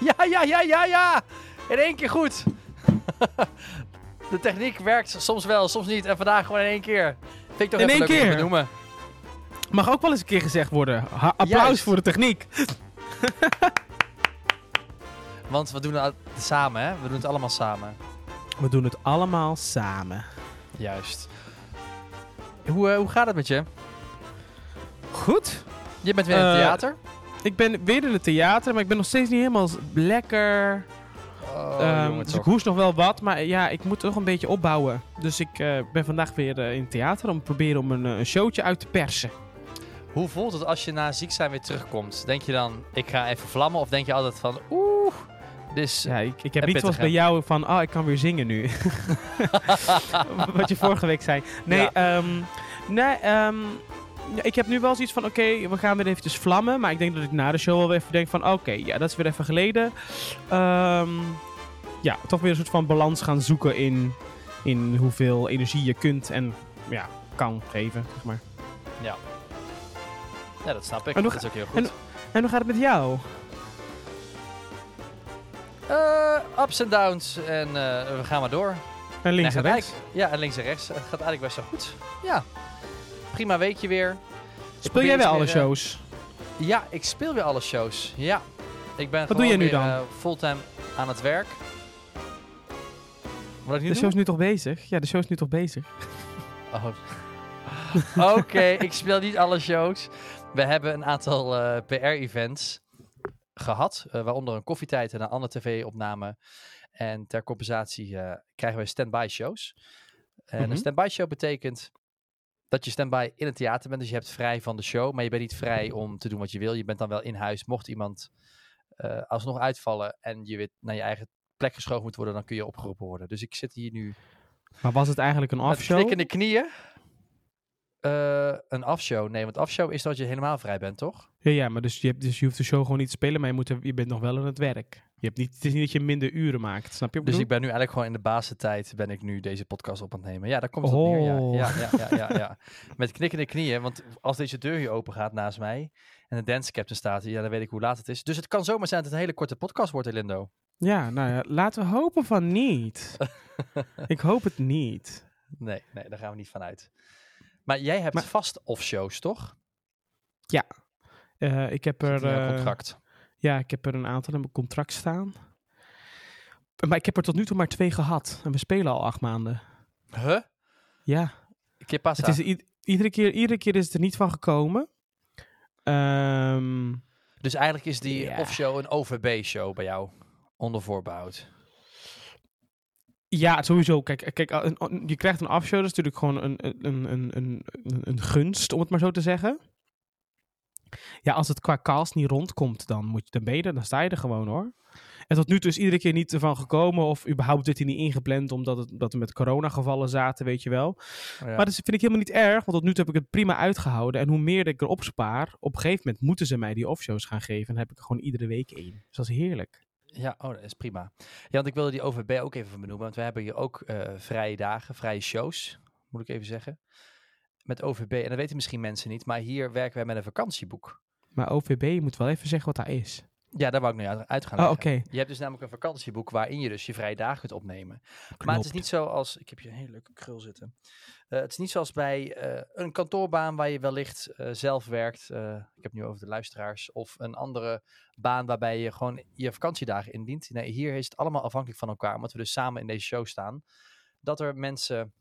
Ja, ja, ja, ja, ja. In één keer goed. De techniek werkt soms wel, soms niet. En vandaag gewoon in één keer. Vind ik toch In even één leuk om te keer? noemen. Mag ook wel eens een keer gezegd worden. Ha- applaus Juist. voor de techniek. Want we doen het samen, hè? We doen het allemaal samen. We doen het allemaal samen. Juist. Hoe, eh, hoe gaat het met je? Goed. Je bent weer in het Eh, theater. Ik ben weer in het theater, maar ik ben nog steeds niet helemaal lekker. Oh, Ehm, dus ik hoest nog wel wat, maar ja, ik moet toch een beetje opbouwen. Dus ik eh, ben vandaag weer eh, in het theater om te proberen om een, eh, een showtje uit te persen. Hoe voelt het als je na ziek zijn weer terugkomt? Denk je dan, ik ga even vlammen? Of denk je altijd van, oeh, dus... Ja, ik, ik heb niet zoals bij jou van, oh, ik kan weer zingen nu. Wat je vorige week zei. Nee, Ja. ehm, nee ja, ik heb nu wel zoiets van, oké, we gaan weer eventjes vlammen. Maar ik denk dat ik na de show wel weer even denk van, oké, ja, dat is weer even geleden. Ehm, ja, toch weer een soort van balans gaan zoeken in, in hoeveel energie je kunt en ja, kan geven, zeg maar. Ja, dat snap ik. En dat is ook heel goed. en- En hoe gaat het met jou? Eh, ups en downs en eh, we gaan maar door. En links en gaat rechts? Ja, en links en rechts. Het gaat eigenlijk best wel goed. Ja, prima weekje weer. Ik Speel jij weer alle weer, eh, shows? Ja, ik speel weer alle shows. Ja. Ik ben Wat doe jij nu weer, dan? eh, fulltime aan het werk. Wat ik nu De show is nu toch bezig? Ja, de show is nu toch bezig? Oh. Oké, ik speel niet alle shows. We hebben een aantal eh, PR-events gehad, eh, waaronder een koffietijd en een andere tv-opname. En ter compensatie krijgen we stand-by shows. En Mhm. een stand-by show betekent dat je stand-by in het theater bent. Dus je hebt vrij van de show, maar je bent niet vrij om te doen wat je wil. Je bent dan wel in huis. Mocht iemand eh, alsnog uitvallen en je weer naar je eigen plek geschoven moet worden, dan kun je opgeroepen worden. Dus ik zit hier nu Maar was het eigenlijk een met offshow? knikkende knieën. Eh, een afshow. Nee, want afshow is dat je helemaal vrij bent, toch? Ja, ja, maar dus je, hebt, dus je hoeft de show gewoon niet te spelen, maar je, moet er- je bent nog wel aan het werk. Je hebt niet, het is niet dat je minder uren maakt, snap je wat Dus ik ik ben nu eigenlijk gewoon in de basentijd ben ik nu deze podcast op aan het nemen. Ja, daar komt het op neer. Ja, Oh. ja, ja, ja, ja, ja. Met knikkende knieën, want als deze deur hier open gaat naast mij en de dance captain staat hier, ja, dan weet ik hoe laat het is. Dus het kan zomaar zijn dat het een hele korte podcast wordt, Elindo. Ja, nou ja, laten we hopen van niet. ik hoop het niet. Nee, nee, daar gaan we niet van uit. Maar jij hebt Maar- vast off-shows, toch? Eh, ik heb er... jouw eh, contract. Ja, ik heb er een aantal in mijn contract staan. Maar ik heb er tot nu toe maar twee gehad. En we spelen al acht maanden. Huh? Ja, Que pasa? het is iedere, keer, iedere keer is het er niet van gekomen. Ehm, Dus eigenlijk is die Ja. off-show een OVB-show bij jou, onder voorbehoud. Ja, sowieso. Kijk, kijk een- je krijgt een afshow, dat is natuurlijk gewoon een, een, een, een, een gunst, om het maar zo te zeggen. Ja, als het qua cast niet rondkomt, dan, moet je, dan ben je er, dan sta je er gewoon hoor. En tot nu toe is iedere keer niet ervan gekomen, of überhaupt werd hij niet ingepland, omdat het, dat we met coronagevallen zaten, weet je wel. Ja. Maar dat vind ik helemaal niet erg, want tot nu toe heb ik het prima uitgehouden. En hoe meer ik erop spaar, op een gegeven moment moeten ze mij die offshows gaan geven. En dan heb ik er gewoon iedere week één. Dus dat is heerlijk. Ja, oh, dat is prima. Ja, want ik wilde die OVB ook even benoemen, want we hebben hier ook eh, vrije dagen, vrije shows, moet ik even zeggen. Met OVB, en dat weten misschien mensen niet, maar hier werken wij met een vakantieboek. Maar OVB, je moet wel even zeggen wat dat is. Ja, daar wou ik nu uit- gaan Oh. Je hebt dus namelijk een vakantieboek waarin je dus je vrije dagen kunt opnemen. Maar het is niet zoals, ik heb hier een hele leuke krul zitten. Eh, het is niet zoals bij eh, een kantoorbaan waar je wellicht eh, zelf werkt. Ik heb het nu over de luisteraars. Of een andere baan waarbij je gewoon je vakantiedagen indient. Nee, hier is het allemaal afhankelijk van elkaar. Omdat we dus samen in deze show staan. Dat er mensen,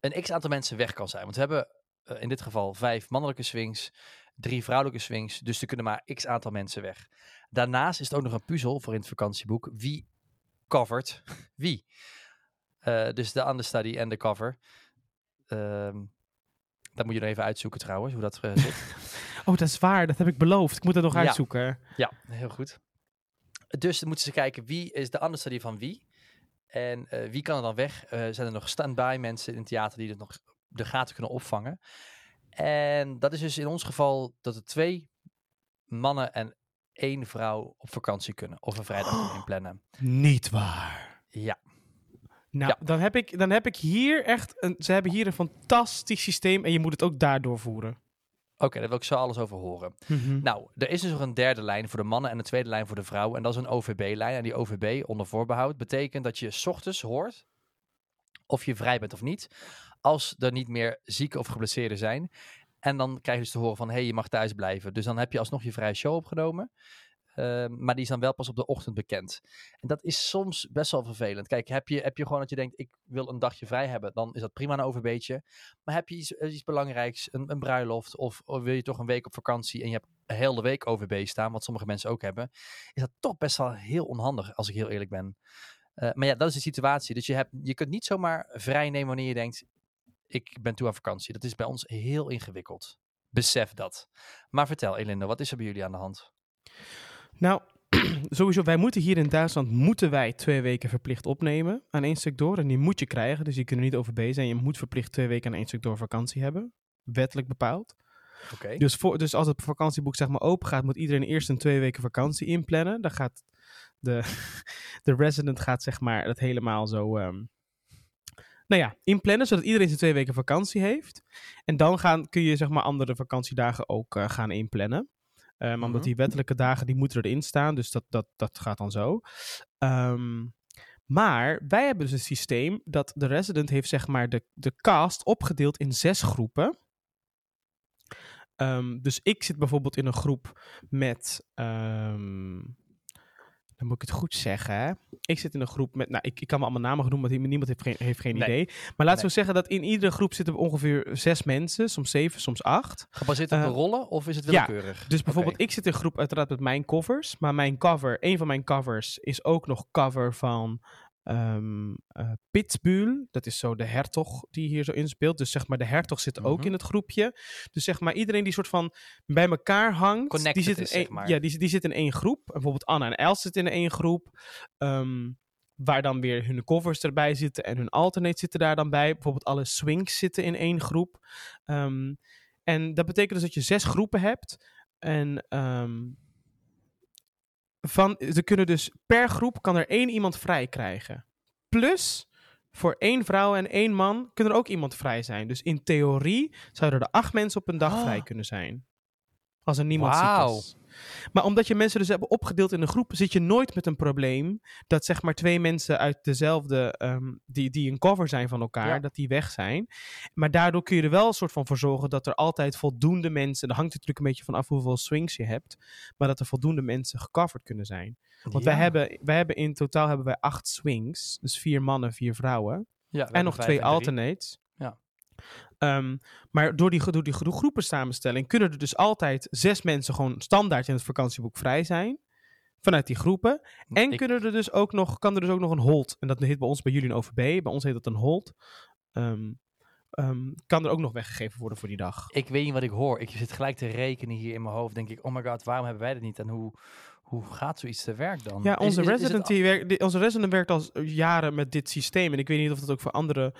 een x aantal mensen weg kan zijn. Want we hebben eh, in dit geval vijf mannelijke swings, drie vrouwelijke swings. Dus er kunnen maar x aantal mensen weg. Daarnaast is het ook nog een puzzel voor in het vakantieboek. Wie covert wie? Eh, dus de understudy en de cover. Ehm dat moet je nog even uitzoeken trouwens, hoe dat eh, zit. Oh, dat is waar. Dat heb ik beloofd. Ik moet dat nog Ja. uitzoeken. ja, heel goed. Dus dan moeten ze kijken wie is de understudy van wie. En eh, wie kan er dan weg? Eh, zijn er nog stand-by mensen in het theater die het nog de gaten kunnen opvangen? En dat is dus in ons geval dat er twee mannen en één vrouw op vakantie kunnen. Of een vrijdag kunnen inplannen. Niet waar. Ja, Nou, Ja. dan, heb ik, dan heb ik hier echt... Een, ze hebben hier een fantastisch systeem en je moet het ook daar doorvoeren. Oké, daar wil ik zo alles over horen. Mhm. Nou, er is dus nog een derde lijn voor de mannen en een tweede lijn voor de vrouwen. En dat is een OVB-lijn. En die OVB, onder voorbehoud, betekent dat je 's ochtends hoort of je vrij bent of niet. Als er niet meer zieken of geblesseerden zijn. En dan krijg je dus te horen van, hé, hey, je mag thuis blijven. Dus dan heb je alsnog je vrije show opgenomen. Ehm, maar die is dan wel pas op de ochtend bekend. En dat is soms best wel vervelend. Kijk, heb je, heb je gewoon dat je denkt, ik wil een dagje vrij hebben, dan is dat prima een overbeetje. Maar heb je iets, eh, iets belangrijks, een, een bruiloft, of, of wil je toch een week op vakantie en je hebt een hele week OVB staan, wat sommige mensen ook hebben, is dat toch best wel heel onhandig, als ik heel eerlijk ben. Eh, maar ja, dat is de situatie. Dus je, hebt, je kunt niet zomaar vrij nemen wanneer je denkt, ik ben toe aan vakantie. Dat is bij ons heel ingewikkeld. Besef dat. Maar vertel, Elinda, wat is er bij jullie aan de hand? Nou, sowieso, wij moeten hier in Duitsland moeten wij twee weken verplicht opnemen aan één stuk door. En die moet je krijgen, dus die kunnen niet OVB zijn. Je moet verplicht twee weken aan één stuk door vakantie hebben. Wettelijk bepaald. Oké. Dus, voor, dus als het vakantieboek zeg maar open gaat, moet iedereen eerst een twee weken vakantie inplannen. Dan gaat de, de resident gaat zeg maar het helemaal zo... ehm, nou ja, inplannen, zodat iedereen zijn twee weken vakantie heeft. En dan gaan, kun je zeg maar andere vakantiedagen ook eh, gaan inplannen. Ehm, Omdat Mhm. die wettelijke dagen, die moeten erin staan. Dus dat, dat, dat gaat dan zo. Ehm, maar wij hebben dus een systeem dat de resident heeft zeg maar de, de cast opgedeeld in zes groepen. Ehm, dus ik zit bijvoorbeeld in een groep met. Dan moet ik het goed zeggen. Hè? Ik zit in een groep met. Nou, ik, ik kan me allemaal namen gaan noemen, maar niemand heeft geen, heeft geen Nee. idee. Maar laten Nee. we zeggen dat in iedere groep zitten ongeveer zes mensen, soms zeven, soms acht. Gebaseerd op Eh, de rollen of is het ja, willekeurig? Dus bijvoorbeeld, ik zit in een groep uiteraard met mijn covers. Maar mijn cover, een van mijn covers, is ook nog cover van eh, Pitbull. Dat is zo de hertog die hier zo inspeelt. Dus zeg maar, de hertog zit ook Mhm. in het groepje. Dus zeg maar, iedereen die soort van bij elkaar hangt. Connected die zit in is, één, zeg maar. Ja, die, die zit in één groep. Bijvoorbeeld Anna en Els zitten in één groep. Ehm, waar dan weer hun covers erbij zitten en hun alternate zitten daar dan bij. Bijvoorbeeld alle swings zitten in één groep. Ehm, en dat betekent dus dat je zes groepen hebt. En van, er kunnen dus per groep kan er één iemand vrij krijgen. Plus, voor één vrouw en één man kunnen er ook iemand vrij zijn. Dus in theorie zouden er acht mensen op een dag Ah. vrij kunnen zijn. Als er niemand ziek is. Maar omdat je mensen dus hebben opgedeeld in een groep, zit je nooit met een probleem dat zeg maar twee mensen uit dezelfde, ehm, die, die een cover zijn van elkaar, Ja. dat die weg zijn. Maar daardoor kun je er wel een soort van voor zorgen dat er altijd voldoende mensen, daar hangt natuurlijk een beetje van af hoeveel swings je hebt, maar dat er voldoende mensen gecoverd kunnen zijn. Want wij, hebben, wij hebben in totaal hebben wij acht swings, dus vier mannen, vier vrouwen. Ja, En nog twee en alternates. Ehm, maar door die, door die gro- groepensamenstelling kunnen er dus altijd zes mensen gewoon standaard in het vakantieboek vrij zijn. Vanuit die groepen. En Ik- kunnen er dus ook nog, kan er dus ook nog een hold. En dat heet bij ons bij jullie een OVB. Bij ons heet dat een hold. Ehm, ehm, kan er ook nog weggegeven worden voor die dag. Ik weet niet wat ik hoor. Ik zit gelijk te rekenen hier in mijn hoofd. Denk ik, oh my god, waarom hebben wij dat niet? En hoe, hoe gaat zoiets te werk dan? Ja, onze, is- resident, werkt, onze resident werkt al jaren met dit systeem. En ik weet niet of dat ook voor andere.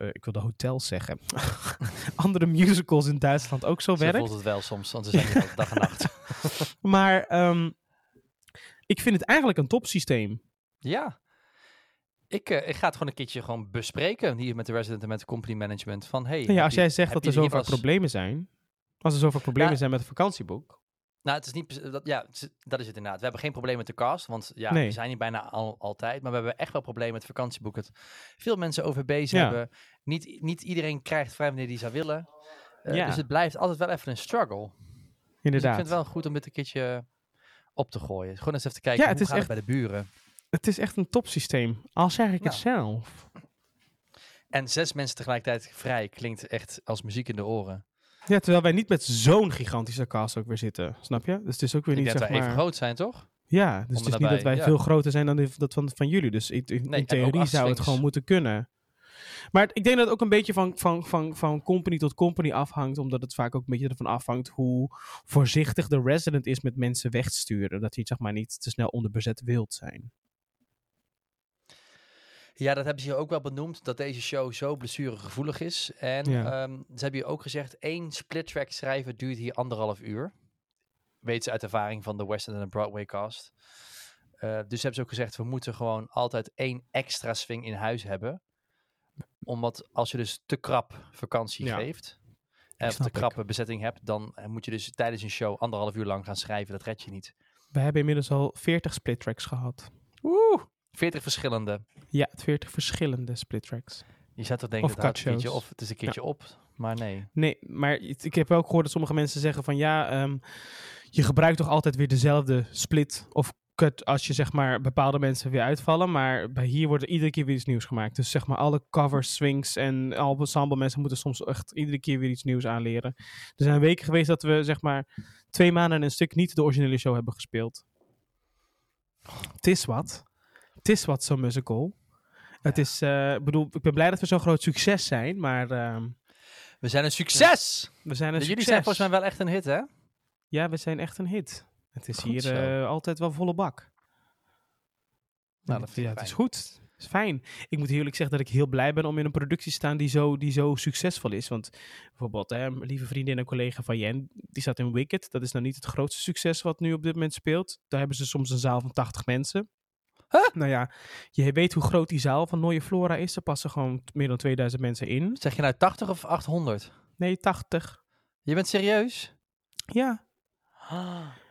Eh, ik wilde hotels zeggen. andere musicals in Duitsland ook zo Zo werkt. voelt het wel soms, want ze zijn dag en nacht. Maar ehm, ik vind het eigenlijk een topsysteem. Ja. Ik, eh, ik ga het gewoon een keertje gewoon bespreken hier met de resident en met de company management. Van, hey, ja, als je- jij zegt dat er zoveel problemen zijn. Als er zoveel problemen Ja. zijn met het vakantieboek. Nou, het is niet, dat, ja, is- dat is het inderdaad. We hebben geen probleem met de cast, want ja, Nee. we zijn hier bijna al, altijd. Maar we hebben echt wel problemen met vakantieboeken. Veel mensen OVB's Ja. hebben. Niet, niet iedereen krijgt vrij wanneer die zou willen. Eh, Ja. Dus het blijft altijd wel even een struggle. Dus ik Inderdaad. vind het wel goed om dit een keertje op te gooien. Gewoon eens even te kijken Ja, het hoe is gaat echt- het bij de buren. Het is echt een topsysteem. Al zeg ik het Nou. zelf. En zes mensen tegelijkertijd vrij klinkt echt als muziek in de oren. Ja, terwijl wij niet met zo'n gigantische cast ook weer zitten. Snap je? Dus het is ook weer Ik niet zeg wij maar... even groot zijn, toch? Ja, dus Om het is niet dat wij ja. veel groter zijn dan die- dat van, van jullie. Dus in, in, theorie zou het gewoon moeten kunnen. Maar ik denk dat het ook een beetje van, van, van, van company tot company afhangt. Omdat het vaak ook een beetje ervan afhangt hoe voorzichtig de resident is met mensen wegsturen. Dat hij zeg maar niet te snel onderbezet wilt zijn. Ja, dat hebben ze hier ook wel benoemd, dat deze show zo blessuregevoelig is. En Ja. ehm, ze hebben hier ook gezegd, één split track schrijven duurt hier anderhalf uur. Weet ze uit ervaring van de West End en de Broadway cast. Eh, dus hebben ze ook gezegd, we moeten gewoon altijd één extra swing in huis hebben. Omdat als je dus te krap vakantie Ja. geeft, of snap te ik. krappe bezetting hebt, dan eh, moet je dus tijdens een show anderhalf uur lang gaan schrijven. Dat red je niet. We hebben inmiddels al 40 split tracks gehad. Oeh, 40 verschillende. Ja, 40 verschillende split tracks. Je zou toch denken Of dat het een keertje of het is een keertje op, maar nee. Nee, maar ik heb ook gehoord dat sommige mensen zeggen van ja, ehm, je gebruikt toch altijd weer dezelfde split of cut als je zeg maar bepaalde mensen weer uitvallen. Maar bij hier wordt er iedere keer weer iets nieuws gemaakt. Dus zeg maar alle covers, swings en al ensemble mensen moeten soms echt iedere keer weer iets nieuws aanleren. Er zijn weken geweest dat we zeg maar twee maanden en een stuk niet de originele show hebben gespeeld. Het is wat. Het is wat zo'n musical. Het is, eh, ik bedoel, ik ben blij dat we zo'n groot succes zijn, maar ehm, We zijn een succes! we zijn een Jullie succes. zijn volgens mij wel echt een hit, hè? Ja, we zijn echt een hit. Het is Goed hier eh, altijd wel volle bak. Nou, dat vind ja, het is goed. Het is fijn. Ik moet eerlijk zeggen dat ik heel blij ben om in een productie te staan die zo, die zo succesvol is. Want bijvoorbeeld, hè, lieve vriendin en collega van Jen, die staat in Wicked. Dat is nou niet het grootste succes wat nu op dit moment speelt. Daar hebben ze soms een zaal van 80 mensen. Huh? Nou ja, je weet hoe groot die zaal van Nooie Flora is. Er passen gewoon meer dan 2000 mensen in. Zeg je nou 80 of 800? Nee, 80. Je bent serieus? Ja,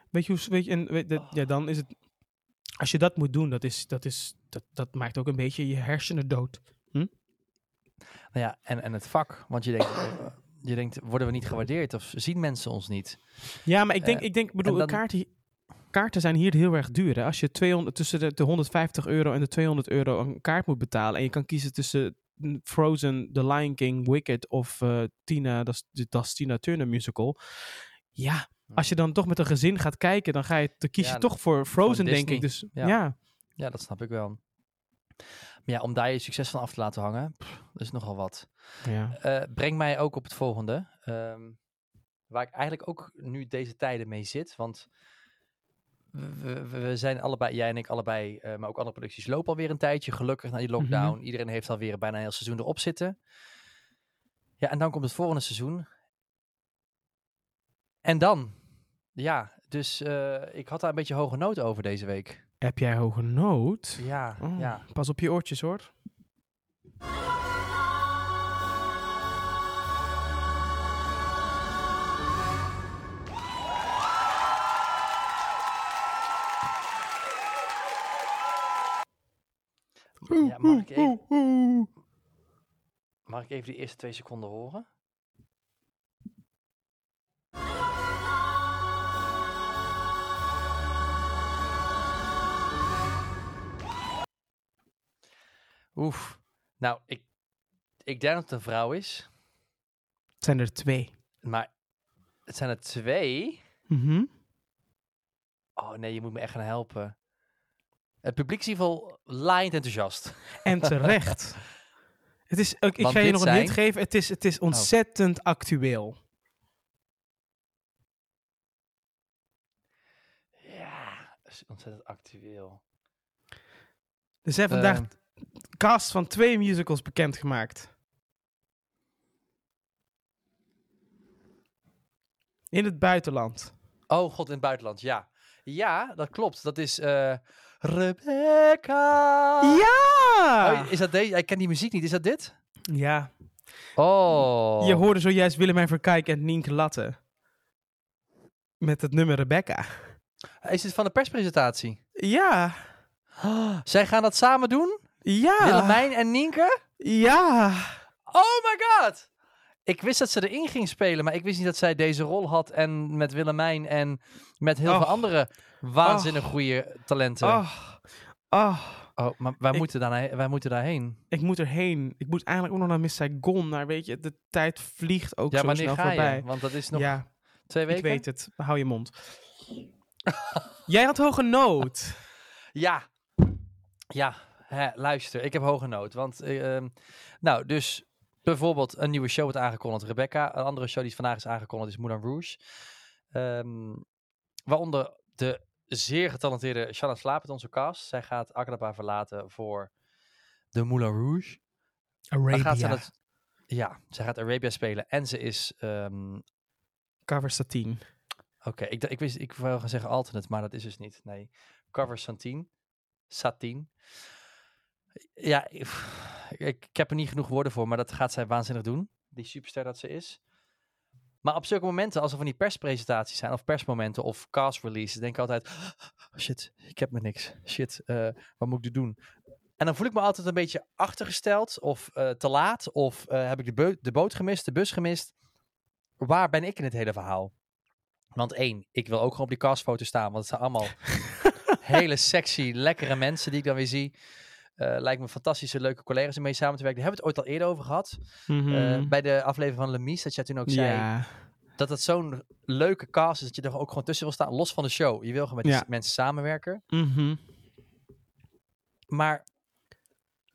Weet je, hoe, weet je, en weet, dat- ja, dan is het. Als je dat moet doen, dat, is, dat, is, dat, dat maakt ook een beetje je hersenen dood. Nou ja, en, en het vak. Want je denkt, eh, je denkt, worden we niet gewaardeerd of zien mensen ons niet? Ja, maar ik denk, Eh, ik denk bedoel, en dan- kaarten, kaarten zijn hier heel erg duur. Hè? Als je 200, tussen de, de 150 euro en de 200 euro een kaart moet betalen. en je kan kiezen tussen Frozen, The Lion King, Wicked of eh, Tina, dat is Tina Turner musical. Ja, als je dan toch met een gezin gaat kijken, dan, ga je, dan kies Ja, je toch voor Frozen, denk ik. Dus Ja. ja. Ja, dat snap ik wel. Maar ja, om daar je succes van af te laten hangen, pff, dat is nogal wat. ja. Eh, breng mij ook op het volgende. ehm, waar ik eigenlijk ook nu deze tijden mee zit. Want we, zijn allebei, jij en ik allebei, eh, maar ook andere producties lopen alweer een tijdje. Gelukkig na die lockdown. Iedereen heeft alweer bijna een heel seizoen erop zitten. Ja, en dan komt het volgende seizoen. En dan? Ja, dus eh, ik had daar een beetje hoge nood over deze week. Heb jij hoge nood? Ja, Oh, ja. Pas op je oortjes hoor. Ja mag, ik even, mag ik even die eerste twee seconden horen? Oef. Nou, ik, ik denk dat het een vrouw is. Het zijn er twee. Maar het zijn er twee. Mhm. Oh nee, je moet me echt gaan helpen. Het publiek is in ieder geval laaiend enthousiast. En terecht. het is, ik ga je nog een hint zijn- geven. Het is, het is ontzettend actueel. Ja, dat is ontzettend actueel. Er zijn vandaag Ehm. cast van twee musicals bekendgemaakt. In het buitenland. Oh god, in het buitenland, ja. Ja, dat klopt. Dat is eh Rebecca. Ja! Oh, is dat deze? Ik ken die muziek niet. Is dat dit? ja. Oh. Je hoorde zojuist Willemijn Verkijk en Nienke Latte. Met het nummer Rebecca. Is dit van de perspresentatie? Ja. Oh, zij gaan dat samen doen? Ja. Willemijn en Nienke? Ja. Oh my god! Ik wist dat ze erin ging spelen, maar ik wist niet dat zij deze rol had. En met Willemijn en met heel veel Och. Waanzinnig goede talenten. Oh. Oh. Oh, maar wij, Ik- moeten daarna, wij moeten daarheen. Ik moet erheen. Ik moet eigenlijk ook nog naar Miss Saigon. Maar weet je, de tijd vliegt ook Ja, zo snel ga voorbij. je? Want dat is nog Ja, twee weken. ik weet het. Hou je mond. Jij had hoge nood. Ja. Ja, hè, luister, ik heb hoge nood. Want, eh, ehm, nou, dus bijvoorbeeld een nieuwe show wordt aangekondigd, Rebecca. Een andere show die vandaag is aangekondigd is Moulin Rouge. Ehm, waaronder de zeer getalenteerde Shanna Slaap onze cast. Zij gaat Akadaba verlaten voor de Moulin Rouge. Dan gaat zij dat, ja, zij gaat Arabia spelen en ze is... ehm, Cover Satine. Oké, ik, ik wist, ik wou gaan zeggen alternate, maar dat is dus niet. Nee, cover Satine. Satine. Ja, ik, ik heb er niet genoeg woorden voor, maar dat gaat zij waanzinnig doen. Die superster dat ze is. Maar op zulke momenten, als er van die perspresentaties zijn, of persmomenten, of cast releases, denk ik altijd, "Oh, shit, ik heb me niks. Shit, eh, wat moet ik doen? En dan voel ik me altijd een beetje achtergesteld, of eh, te laat, of eh, heb ik de, de boot gemist, de bus gemist. Waar ben ik in het hele verhaal? Want één, ik wil ook gewoon op die castfoto staan, want het zijn allemaal hele sexy, lekkere mensen die ik dan weer zie. Eh, lijkt me fantastische, leuke collega's om mee samen te werken. Daar hebben we het ooit al eerder over gehad. Mhm. Eh, bij de aflevering van Lemies, dat jij toen ook zei ja. dat het zo'n leuke cast is dat je er ook gewoon tussen wil staan, los van de show. Je wil gewoon met die Ja. mensen samenwerken. Mhm. Maar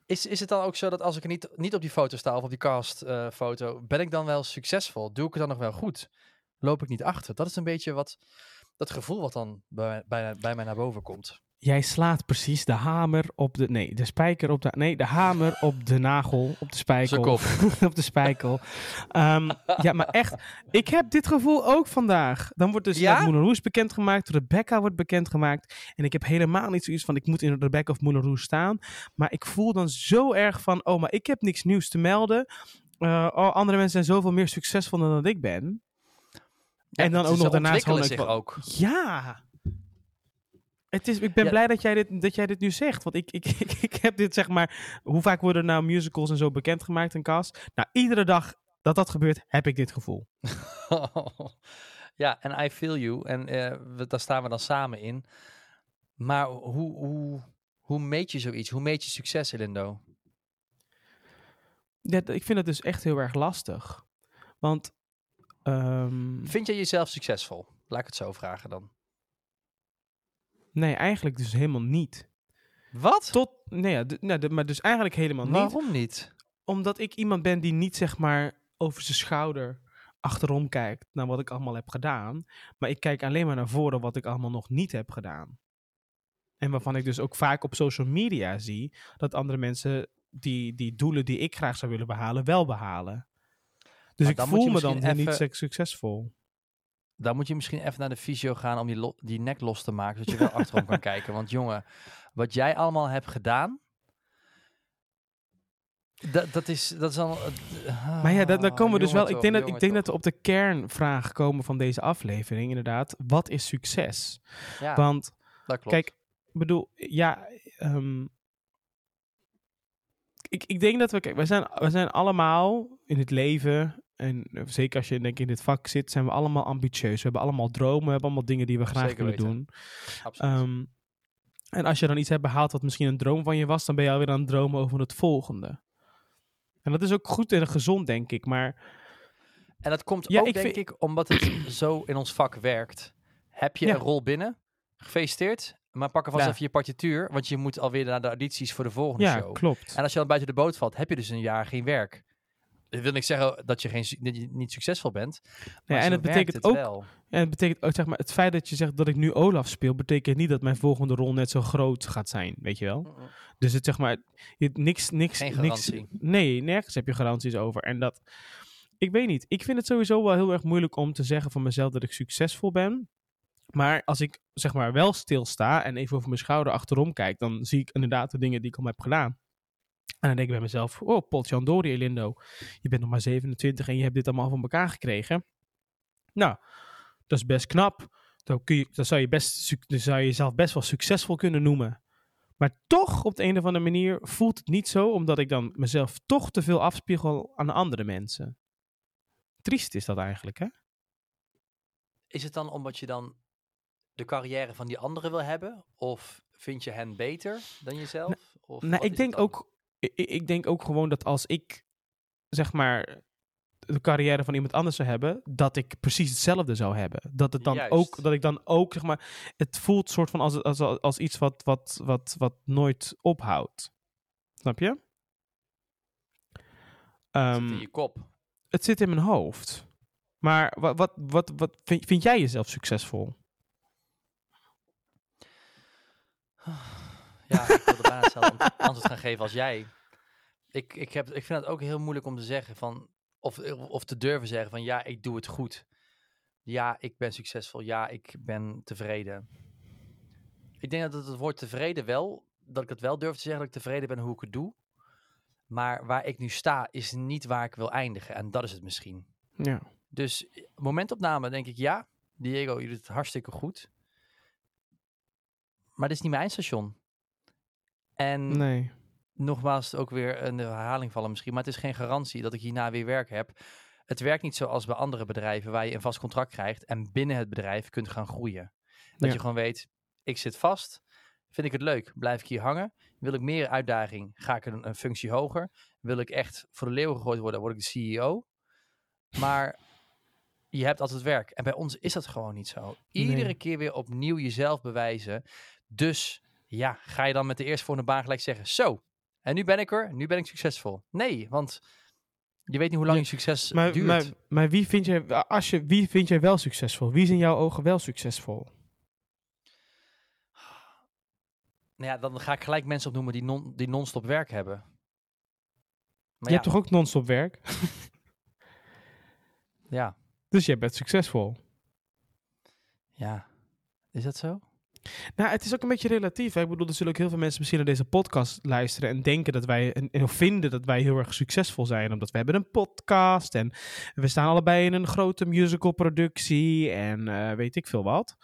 is, is het dan ook zo dat als ik niet, niet op die foto sta of op die castfoto, foto, ben ik dan wel succesvol? Doe ik het dan nog wel goed? Loop ik niet achter? Dat is een beetje wat dat gevoel wat dan bij, bij, bij mij naar boven komt. Jij slaat precies de hamer op de... Nee, de spijker op de... Nee, de hamer op de nagel. Op de spijkel. op de spijkel. Ehm, ja, maar echt. Ik heb dit gevoel ook vandaag. Dan wordt dus Ja? Moulin bekendgemaakt. Rebecca wordt bekendgemaakt. En ik heb helemaal niet zoiets van... Ik moet in Rebecca of Moulin Rouge staan. Maar ik voel dan zo erg van... Oh, maar ik heb niks nieuws te melden. Eh, oh, andere mensen zijn zoveel meer succesvol dan dat ik ben. Ja, en dan ook nog daarnaast gewoon... zich ook. ja. Het is, ik ben Ja. blij dat jij, dit, dat jij dit nu zegt. Want ik, ik, ik, ik heb dit zeg maar. Hoe vaak worden nou musicals en zo bekendgemaakt en cast? Nou, iedere dag dat dat gebeurt, heb ik dit gevoel. ja, en I feel you. En eh, we, daar staan we dan samen in. Maar hoe, hoe, hoe meet je zoiets? Hoe meet je succes, Elindo? Ja, ik vind het dus echt heel erg lastig. Want. ehm, Vind jij jezelf succesvol? Laat ik het zo vragen dan. Nee, eigenlijk dus helemaal niet. Wat? Tot. Nee, ja, d- nou, maar dus eigenlijk helemaal niet. Waarom niet? Omdat ik iemand ben die niet zeg maar over zijn schouder achterom kijkt naar wat ik allemaal heb gedaan. Maar ik kijk alleen maar naar voren wat ik allemaal nog niet heb gedaan. En waarvan ik dus ook vaak op social media zie dat andere mensen die, die doelen die ik graag zou willen behalen, wel behalen. Dus Maar ik voel me dan niet even- sec- succesvol. Dan moet je misschien even naar de fysio gaan om die, die nek los te maken, zodat je wel achterom kan kijken. Want jongen, wat jij allemaal hebt gedaan, dat, dat is, dat is al. eh, Maar ja, dan, dan komen we dus wel. Ik denk, dat, ik denk dat we op de kernvraag komen van deze aflevering, inderdaad. Wat is succes? Ja, Want dat klopt. Kijk, ik bedoel, ja, ehm, ik, ik denk dat we, kijk, wij zijn, wij zijn allemaal in het leven, en eh, zeker als je denk ik in dit vak zit, zijn we allemaal ambitieus. We hebben allemaal dromen, we hebben allemaal dingen die we graag Zeker willen weten. doen. Absoluut. Ehm, en als je dan iets hebt behaald wat misschien een droom van je was, dan ben je alweer aan het dromen over het volgende. En dat is ook goed en gezond, denk ik. Maar en dat komt ja, ook, ik denk vind- ik, omdat het zo in ons vak werkt. Heb je Ja. een rol binnen? Gefeliciteerd. Maar pak alvast Ja. even je partituur, want je moet alweer naar de audities voor de volgende ja, show. klopt. En als je dan buiten de boot valt, heb je dus een jaar geen werk. Dat wil niet zeggen dat je, geen, dat je niet succesvol bent. Maar en het betekent het ook wel. En het betekent ook, zeg maar, het feit dat je zegt dat ik nu Olaf speel, betekent niet dat mijn volgende rol net zo groot gaat zijn, weet je wel? Dus het zeg maar, je, niks, niks, Geen niks. Nee, nergens heb je garanties over. En dat, ik weet niet. Ik vind het sowieso wel heel erg moeilijk om te zeggen van mezelf dat ik succesvol ben. Maar als ik zeg maar wel stilsta en even over mijn schouder achterom kijk, dan zie ik inderdaad de dingen die ik al heb gedaan. En dan denk ik bij mezelf, oh, Potjandori Elindo, je bent nog maar 27 en je hebt dit allemaal van elkaar gekregen. Nou, dat is best knap. Dan, kun je, dan, zou je best, dan zou je jezelf best wel succesvol kunnen noemen. Maar toch, op de een of andere manier, voelt het niet zo, omdat ik dan mezelf toch te veel afspiegel aan andere mensen. Triest is dat eigenlijk, hè? Is het dan omdat je dan de carrière van die anderen wil hebben? Of vind je hen beter dan jezelf? Of Nou, ik denk ook, ik, ik denk ook gewoon dat als ik, zeg maar, de carrière van iemand anders zou hebben, dat ik precies hetzelfde zou hebben. Dat het dan Juist. ook, dat ik dan ook, zeg maar, het voelt soort van als, als, als iets wat, wat, wat, wat nooit ophoudt. Snap je? Het zit Ehm, in je kop. het zit in mijn hoofd. Maar wat, wat, wat, wat vind, vind jij jezelf succesvol? Ja, ik wilde bijna hetzelfde ant- antwoord gaan geven als jij. Ik, ik, heb, ik vind het ook heel moeilijk om te zeggen van, of, of te durven zeggen van ja, ik doe het goed. Ja, ik ben succesvol. Ja, ik ben tevreden. Ik denk dat het, woord tevreden wel, dat ik het wel durf te zeggen dat ik tevreden ben hoe ik het doe. Maar waar ik nu sta is niet waar ik wil eindigen. En dat is het misschien. Ja. Dus momentopname denk ik ja. Diego, je doet het hartstikke goed. Maar dit is niet mijn eindstation. En Nee. nogmaals ook weer een herhaling vallen misschien, maar het is geen garantie dat ik hierna weer werk heb. Het werkt niet zoals bij andere bedrijven waar je een vast contract krijgt en binnen het bedrijf kunt gaan groeien. Dat Ja. je gewoon weet, ik zit vast, vind ik het leuk, blijf ik hier hangen. Wil ik meer uitdaging, ga ik een, een functie hoger. Wil ik echt voor de leeuw gegooid worden, word ik de CEO. Maar je hebt altijd werk. En bij ons is dat gewoon niet zo. Iedere Nee. keer weer opnieuw jezelf bewijzen. Dus ja, ga je dan met de eerstvolgende baan gelijk zeggen, zo, en nu ben ik er, nu ben ik succesvol. Nee, want je weet niet hoe lang je succes Maar, duurt. maar, maar wie, vind jij, als je, wie vind jij wel succesvol? Wie is in jouw ogen wel succesvol? Nou ja, dan ga ik gelijk mensen opnoemen die, non, die non-stop werk hebben. Maar je ja, hebt toch ook non-stop werk? ja, Dus jij bent succesvol. ja. Is dat zo? Nou, het is ook een beetje relatief. Hè? Ik bedoel, er zullen ook heel veel mensen misschien naar deze podcast luisteren en denken dat wij, en, vinden dat wij heel erg succesvol zijn. Omdat we hebben een podcast en we staan allebei in een grote musicalproductie en eh, weet ik veel wat.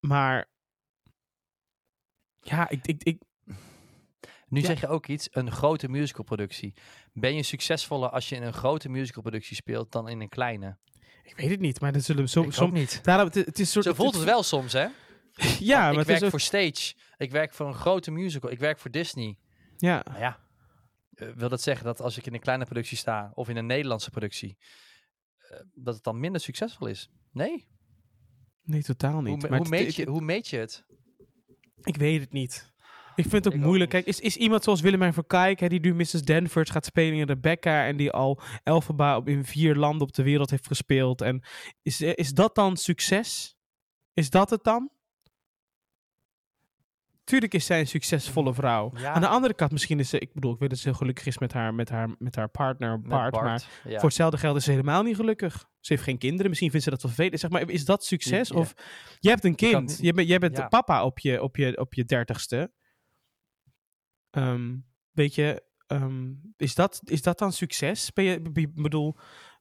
Maar ja, ik, ik, ik, Nu Ja. zeg je ook iets, een grote musicalproductie. Ben je succesvoller als je in een grote musicalproductie speelt dan in een kleine? ik weet het niet, maar dat zullen som, ik som, ook niet. daarom, het, het is soort, Zo voelt het wel soms, hè? Ja, maar ik het werk ook, voor stage. Ik werk voor een grote musical. Ik werk voor Disney. ja, Nou ja, eh, wil dat zeggen dat als ik in een kleine productie sta of in een Nederlandse productie, eh, dat het dan minder succesvol is? Nee. nee, totaal Hoe, niet. me- Maar hoe, het- meet het- je, hoe meet je het? Ik weet het niet. Ik vind het ook Ik moeilijk. Kijk, is, is iemand zoals Willemijn Verkijk, hè, die nu Mrs. Danvers gaat spelen in Rebecca en die al Elphaba op in vier landen op de wereld heeft gespeeld. En is, eh, is dat dan succes? Is dat het dan? Tuurlijk is zij een succesvolle vrouw. Ja. Aan de andere kant, misschien is ze, ik bedoel, ik weet dat ze heel gelukkig is met haar, met haar, met haar partner Bart, maar ja. voor hetzelfde geld is ze helemaal niet gelukkig. Ze heeft geen kinderen, misschien vindt ze dat wel vervelend. Zeg maar, is dat succes? Ja. Of je hebt een kind, niet- je bent, jij bent Ja. papa op je, op je, op je dertigste. Ehm, weet je, ehm, is, dat, is dat dan succes? Ben je, ik bedoel,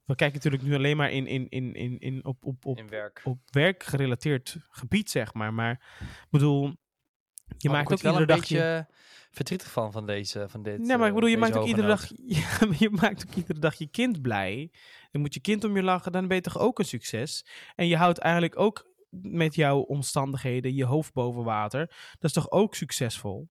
we kijken natuurlijk nu alleen maar in, in, in, in, in, op, op, op, in werk. op werkgerelateerd gebied, zeg maar. Maar ik bedoel, je Maar maakt ook iedere dag je... beetje verdrietig van, van, deze, van dit. Nee, maar ik eh, bedoel, je deze maakt ook iedere dag, je maakt ook iedere dag je kind blij. Dan moet je kind om je lachen, dan ben je toch ook een succes. En je houdt eigenlijk ook met jouw omstandigheden je hoofd boven water. Dat is toch ook succesvol?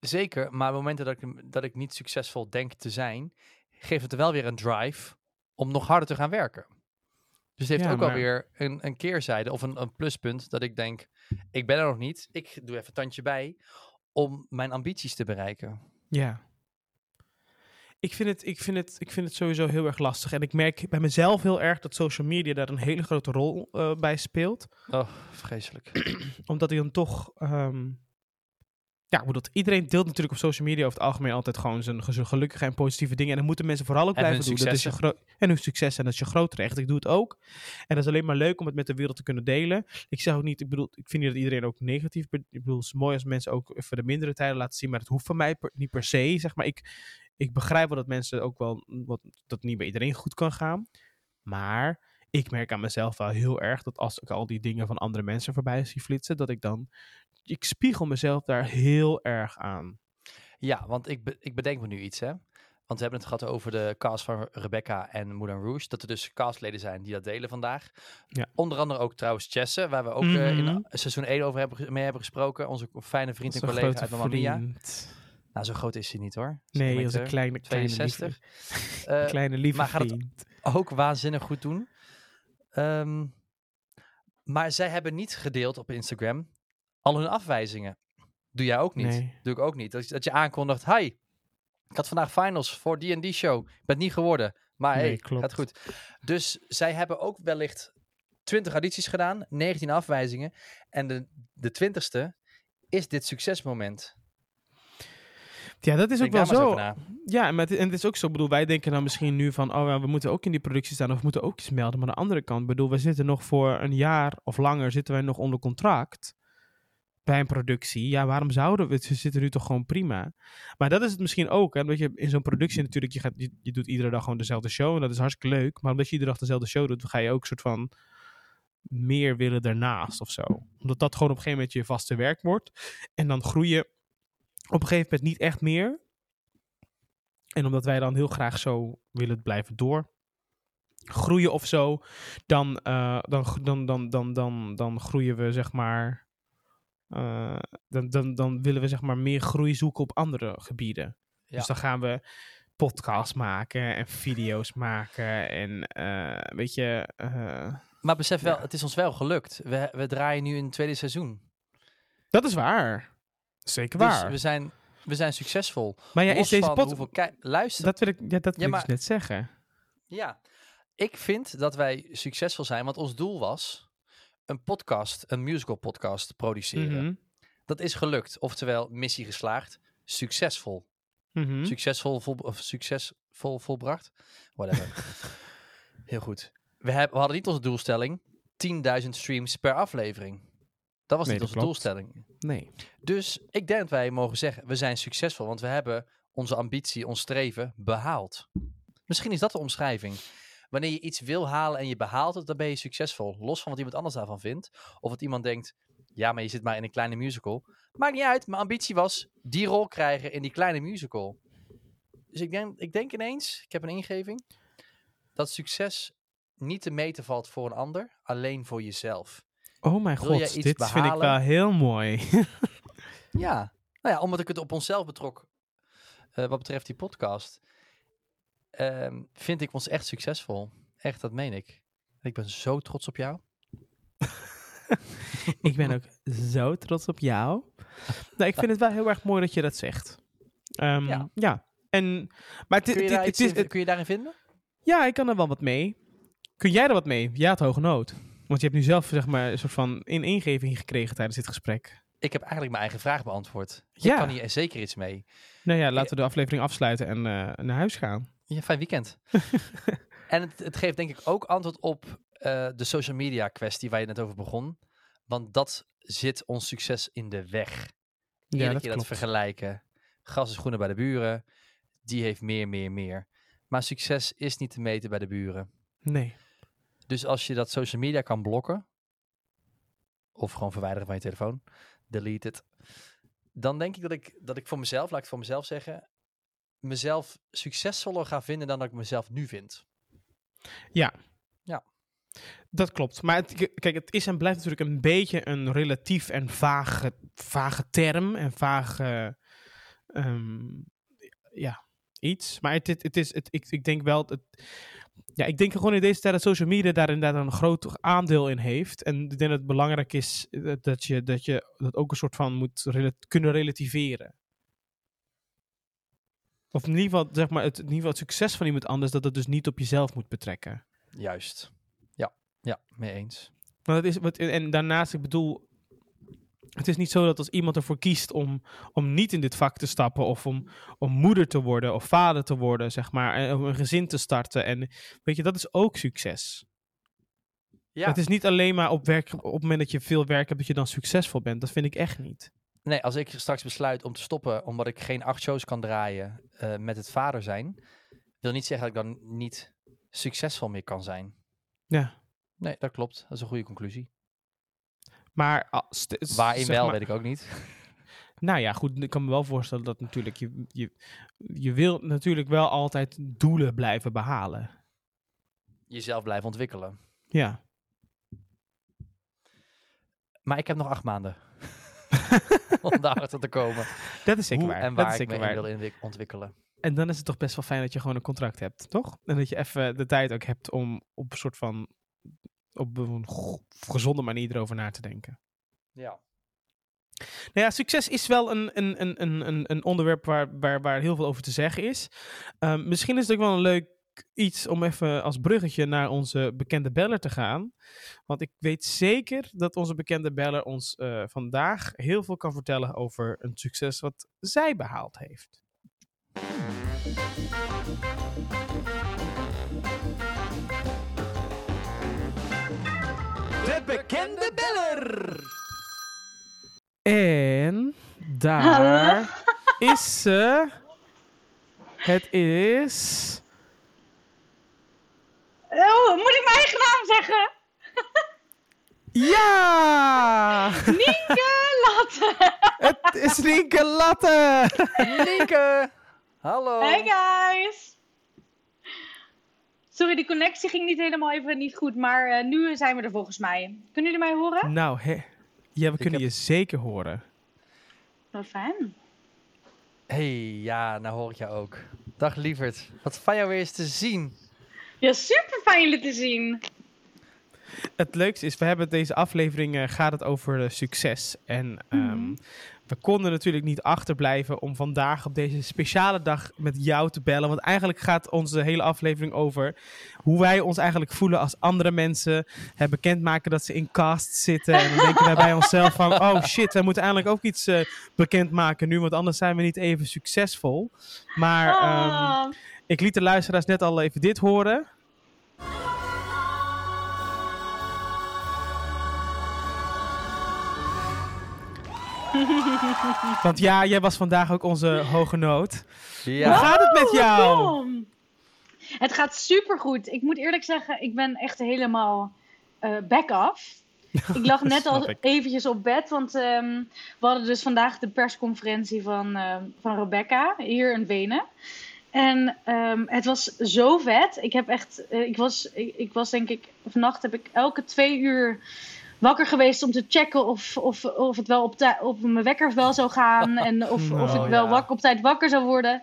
Zeker, maar op momenten dat ik, dat ik niet succesvol denk te zijn, geeft het er wel weer een drive om nog harder te gaan werken. Dus het heeft Ja, ook maar- alweer een, een keerzijde of een, een pluspunt dat ik denk, ik ben er nog niet, ik doe even een tandje bij om mijn ambities te bereiken. Ja. Ik vind, het, ik, vind het, ik vind het sowieso heel erg lastig. En ik merk bij mezelf heel erg dat social media daar een hele grote rol eh, bij speelt. Oh, vreselijk. Omdat hij dan toch. ehm, ja, bedoel, iedereen deelt natuurlijk op social media over het algemeen altijd gewoon zijn, gelukkige en positieve dingen. En dan moeten mensen vooral ook En blijven doen. Dat is je en hun succes en dat is je groot recht. Ik doe het ook. En dat is alleen maar leuk om het met de wereld te kunnen delen. Ik zeg ook niet, ik bedoel, ik vind niet dat iedereen ook negatief. Ik bedoel, het is mooi als mensen ook even de mindere tijden laten zien. Maar het hoeft van mij per- niet per se. Zeg maar, ik, ik begrijp wel dat mensen ook wel, wat, dat niet bij iedereen goed kan gaan. Maar ik merk aan mezelf wel heel erg dat als ik al die dingen van andere mensen voorbij zie flitsen, dat ik dan, ik spiegel mezelf daar heel erg aan. Ja, want ik, be- ik bedenk me nu iets, hè. Want we hebben het gehad over de cast van Rebecca en Moulin Rouge. Dat er dus castleden zijn die dat delen vandaag. Ja. Onder andere ook trouwens Jesse, waar we ook eh, in Mhm. seizoen 1 over hebben, mee hebben gesproken. Onze fijne vriend en collega uit Mamma. Nou, zo groot is hij niet hoor. Nee, dat is een kleine, kleine, 62. lieve, Eh, kleine lieve maar gaat het- ook waanzinnig goed doen. Ehm, maar zij hebben niet gedeeld op Instagram al hun afwijzingen. Doe jij ook niet. Nee. Doe ik ook niet. Dat, je- dat je aankondigt, hi, ik had vandaag finals voor D&D show. Ik ben het niet geworden, maar Nee, hey, klopt. gaat goed. Dus zij hebben ook wellicht 20 audities gedaan, 19 afwijzingen. En de, de 20ste is dit succesmoment. Ja, dat is ook wel zo. Ja, en het is ook zo, ik bedoel, wij denken dan misschien nu van, oh we moeten ook in die productie staan of we moeten ook iets melden. Maar aan de andere kant, bedoel, we zitten nog voor een jaar of langer zitten wij nog onder contract. Bij een productie. Ja, waarom zouden we? Ze zitten nu toch gewoon prima. Maar dat is het misschien ook. Hè? Omdat je in zo'n productie natuurlijk, je, gaat, je, je doet iedere dag gewoon dezelfde show. En dat is hartstikke leuk. Maar omdat je iedere dag dezelfde show doet, ga je ook een soort van meer willen daarnaast of zo. Omdat dat gewoon op een gegeven moment je vaste werk wordt. En dan groei je op een gegeven moment niet echt meer. En omdat wij dan heel graag zo willen blijven door groeien of zo, dan, uh, dan, dan, dan, dan, dan, dan groeien we zeg maar. Uh, dan, dan, dan willen we zeg maar meer groei zoeken op andere gebieden. Ja. Dus dan gaan we podcasts maken en video's maken en uh, weet je. maar besef wel, ja. het is ons wel gelukt. We, we draaien nu in het tweede seizoen. Dat is waar. Zeker waar. Dus we zijn, we zijn succesvol. Maar ja, is deze podcast... Luister. Dat wil ik, ja, dat wil ja, maar, ik dus net zeggen. Ja, ik vind dat wij succesvol zijn, want ons doel was een podcast, een musical podcast produceren. Mm -hmm. Dat is gelukt. Oftewel, missie geslaagd, succesvol. Mm -hmm. Succesvol, vol, of succesvol volbracht. Whatever. Heel goed. We, hebben, we hadden niet onze doelstelling 10.000 streams per aflevering. Dat was nee, niet onze klopt. doelstelling. Nee. Dus ik denk dat wij mogen zeggen, we zijn succesvol, want we hebben onze ambitie, ons streven behaald. Misschien is dat de omschrijving. Wanneer je iets wil halen en je behaalt het, dan ben je succesvol. Los van wat iemand anders daarvan vindt. Of wat iemand denkt, ja, maar je zit maar in een kleine musical. Maakt niet uit, mijn ambitie was die rol krijgen in die kleine musical. Dus ik denk, ik denk ineens, ik heb een ingeving, dat succes niet te meten valt voor een ander, alleen voor jezelf. Oh mijn Wil god, dit vind ik wel heel mooi. Ja, nou ja, omdat ik het op onszelf betrok, eh, wat betreft die podcast, ehm, vind ik ons echt succesvol. Echt, dat meen ik. Ik ben zo trots op jou. ik ben ook zo trots op jou. Nou, ik vind het wel heel erg mooi dat je dat zegt. Ehm, Ja. ja. En, maar Kun je, het- daar iets in- kun je daarin vinden? ja, ik kan er wel wat mee. Kun jij er wat mee? Ja, het hoge nood. Want je hebt nu zelf zeg maar een soort van in ingeving gekregen tijdens dit gesprek. Ik heb eigenlijk mijn eigen vraag beantwoord. Ik Ja. kan hier zeker iets mee. Nou ja, laten we de aflevering afsluiten en eh, naar huis gaan. Ja, fijn weekend. en het, het geeft denk ik ook antwoord op eh, de social media kwestie waar je net over begon. Want dat zit ons succes in de weg. Dat keer dat klopt. vergelijken. Gas is groener bij de buren. Die heeft meer, meer, meer. Maar succes is niet te meten bij de buren. Nee. Dus als je dat social media kan blokken, of gewoon verwijderen van je telefoon, delete het, dan denk ik dat ik, dat ik voor mezelf, laat ik het voor mezelf zeggen, mezelf succesvoller ga vinden dan dat ik mezelf nu vind. Dat klopt. Maar het, kijk, het is en blijft natuurlijk een beetje een relatief en vage, vage term en vage ehm, ja, iets. Maar het, het, het is, het, ik, ik denk wel, het, ja, ik denk gewoon in deze tijd dat social media daar inderdaad een groot aandeel in heeft. En ik denk dat het belangrijk is eh, dat je dat, je dat ook een soort van moet kunnen relativeren. Of in ieder geval, zeg maar, het, in ieder geval het succes van iemand anders, dat het dus niet op jezelf moet betrekken. Juist. Ja, ja, mee eens. Want het is, wat, en daarnaast, ik bedoel, het is niet zo dat als iemand ervoor kiest om, om niet in dit vak te stappen of om, om moeder te worden of vader te worden, zeg maar, en om een gezin te starten. En weet je, dat is ook succes. Ja, Het is niet alleen maar op, werk, op het moment dat je veel werk hebt dat je dan succesvol bent. Dat vind ik echt niet. Nee, als ik straks besluit om te stoppen omdat ik geen acht shows kan draaien eh, met het vader zijn, wil niet zeggen dat ik dan niet succesvol meer kan zijn. Ja. Nee, dat klopt. Dat is een goede conclusie. Maar als, Waarin wel, maar- weet ik ook niet. Nou ja, goed, ik kan me wel voorstellen dat natuurlijk je, je, je wil natuurlijk wel altijd doelen blijven behalen. Jezelf blijven ontwikkelen. Ja. Maar ik heb nog acht maanden. om daarachter te komen. Dat is zeker waar. en dat waar is ik me zeker in waar. wil ontwikkelen. En dan is het toch best wel fijn dat je gewoon een contract hebt, toch? En dat je even de tijd ook hebt om op een soort van op een gezonde manier erover na te denken. Ja. Nou ja, succes is wel een, een, een, een, een- een onderwerp waar, waar, waar heel veel over te zeggen is. Ehm, misschien is het ook wel een leuk iets om even als bruggetje naar onze bekende beller te gaan. Want ik weet zeker dat onze bekende beller ons eh, vandaag heel veel kan vertellen over een succes wat zij behaald heeft. De bekende beller! Daar is ze. Het is. Oh, moet ik mijn eigen naam zeggen? Ja! Nienke Latte! Het is Nienke Latte! Nienke! Hallo! Hey guys! Sorry, de connectie ging niet helemaal even niet goed, maar eh, nu zijn we er volgens mij. Kunnen jullie mij horen? Nou, hè. Ja, we Ik kunnen heb- je zeker horen. Wel fijn. Hey, ja, nou hoor ik jou ook. Dag lieverd. Wat fijn jou weer eens te zien. Ja, super fijn jullie te zien. Het leukste is, we hebben deze aflevering, eh, gaat het over eh, succes. En ehm, Mhm. we konden natuurlijk niet achterblijven om vandaag op deze speciale dag met jou te bellen. Want eigenlijk gaat onze hele aflevering over hoe wij ons eigenlijk voelen als andere mensen hè, bekendmaken dat ze in cast zitten. En dan denken wij bij onszelf van, oh shit, wij moeten eigenlijk ook iets eh, bekendmaken nu, want anders zijn we niet even succesvol. Maar ehm, Ah, ik liet de luisteraars net al even dit horen. Want ja, jij was vandaag ook onze hoge noot. Hoe Ja, gaat het met jou? welkom. Het gaat super goed. Ik moet eerlijk zeggen, ik ben echt helemaal eh back off. Ik lag net al ik. eventjes op bed, want ehm, we hadden dus vandaag de persconferentie van, ehm, van Rebecca hier in Wenen. En ehm, het was zo vet. Ik heb echt, eh, ik, was, ik, ik was denk ik, vannacht heb ik elke twee uur wakker geweest om te checken of, of, of het wel op, tij- op mijn wekker wel zou gaan en of, of Oh, ik wel ja. op tijd wakker zou worden.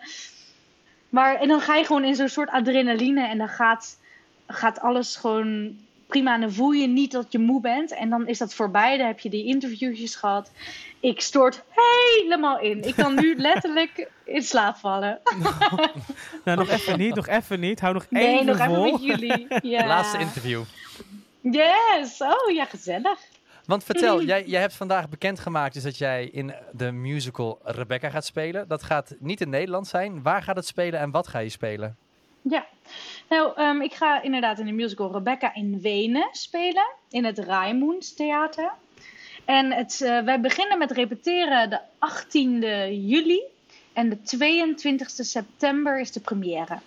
Maar en dan ga je gewoon in zo'n soort adrenaline en dan gaat, gaat alles gewoon prima. En dan voel je niet dat je moe bent. En dan is dat voorbij. Dan heb je die interviewtjes gehad. Ik stort helemaal in. Ik kan nu letterlijk in slaap vallen. Nou, nog even niet, nog even niet. Hou nog Nee, even nog vol. even met jullie. Ja. laatste interview. Yes. Oh ja, gezellig. Want vertel, jij, jij hebt vandaag bekendgemaakt dus dat jij in de musical Rebecca gaat spelen. Dat gaat niet in Nederland zijn. Waar gaat het spelen en wat ga je spelen? Ja. Nou, ehm, ik ga inderdaad in de musical Rebecca in Wenen spelen. In het Raimund Theater. En het, eh, wij beginnen met repeteren de 18e juli. En de 22e september is de première.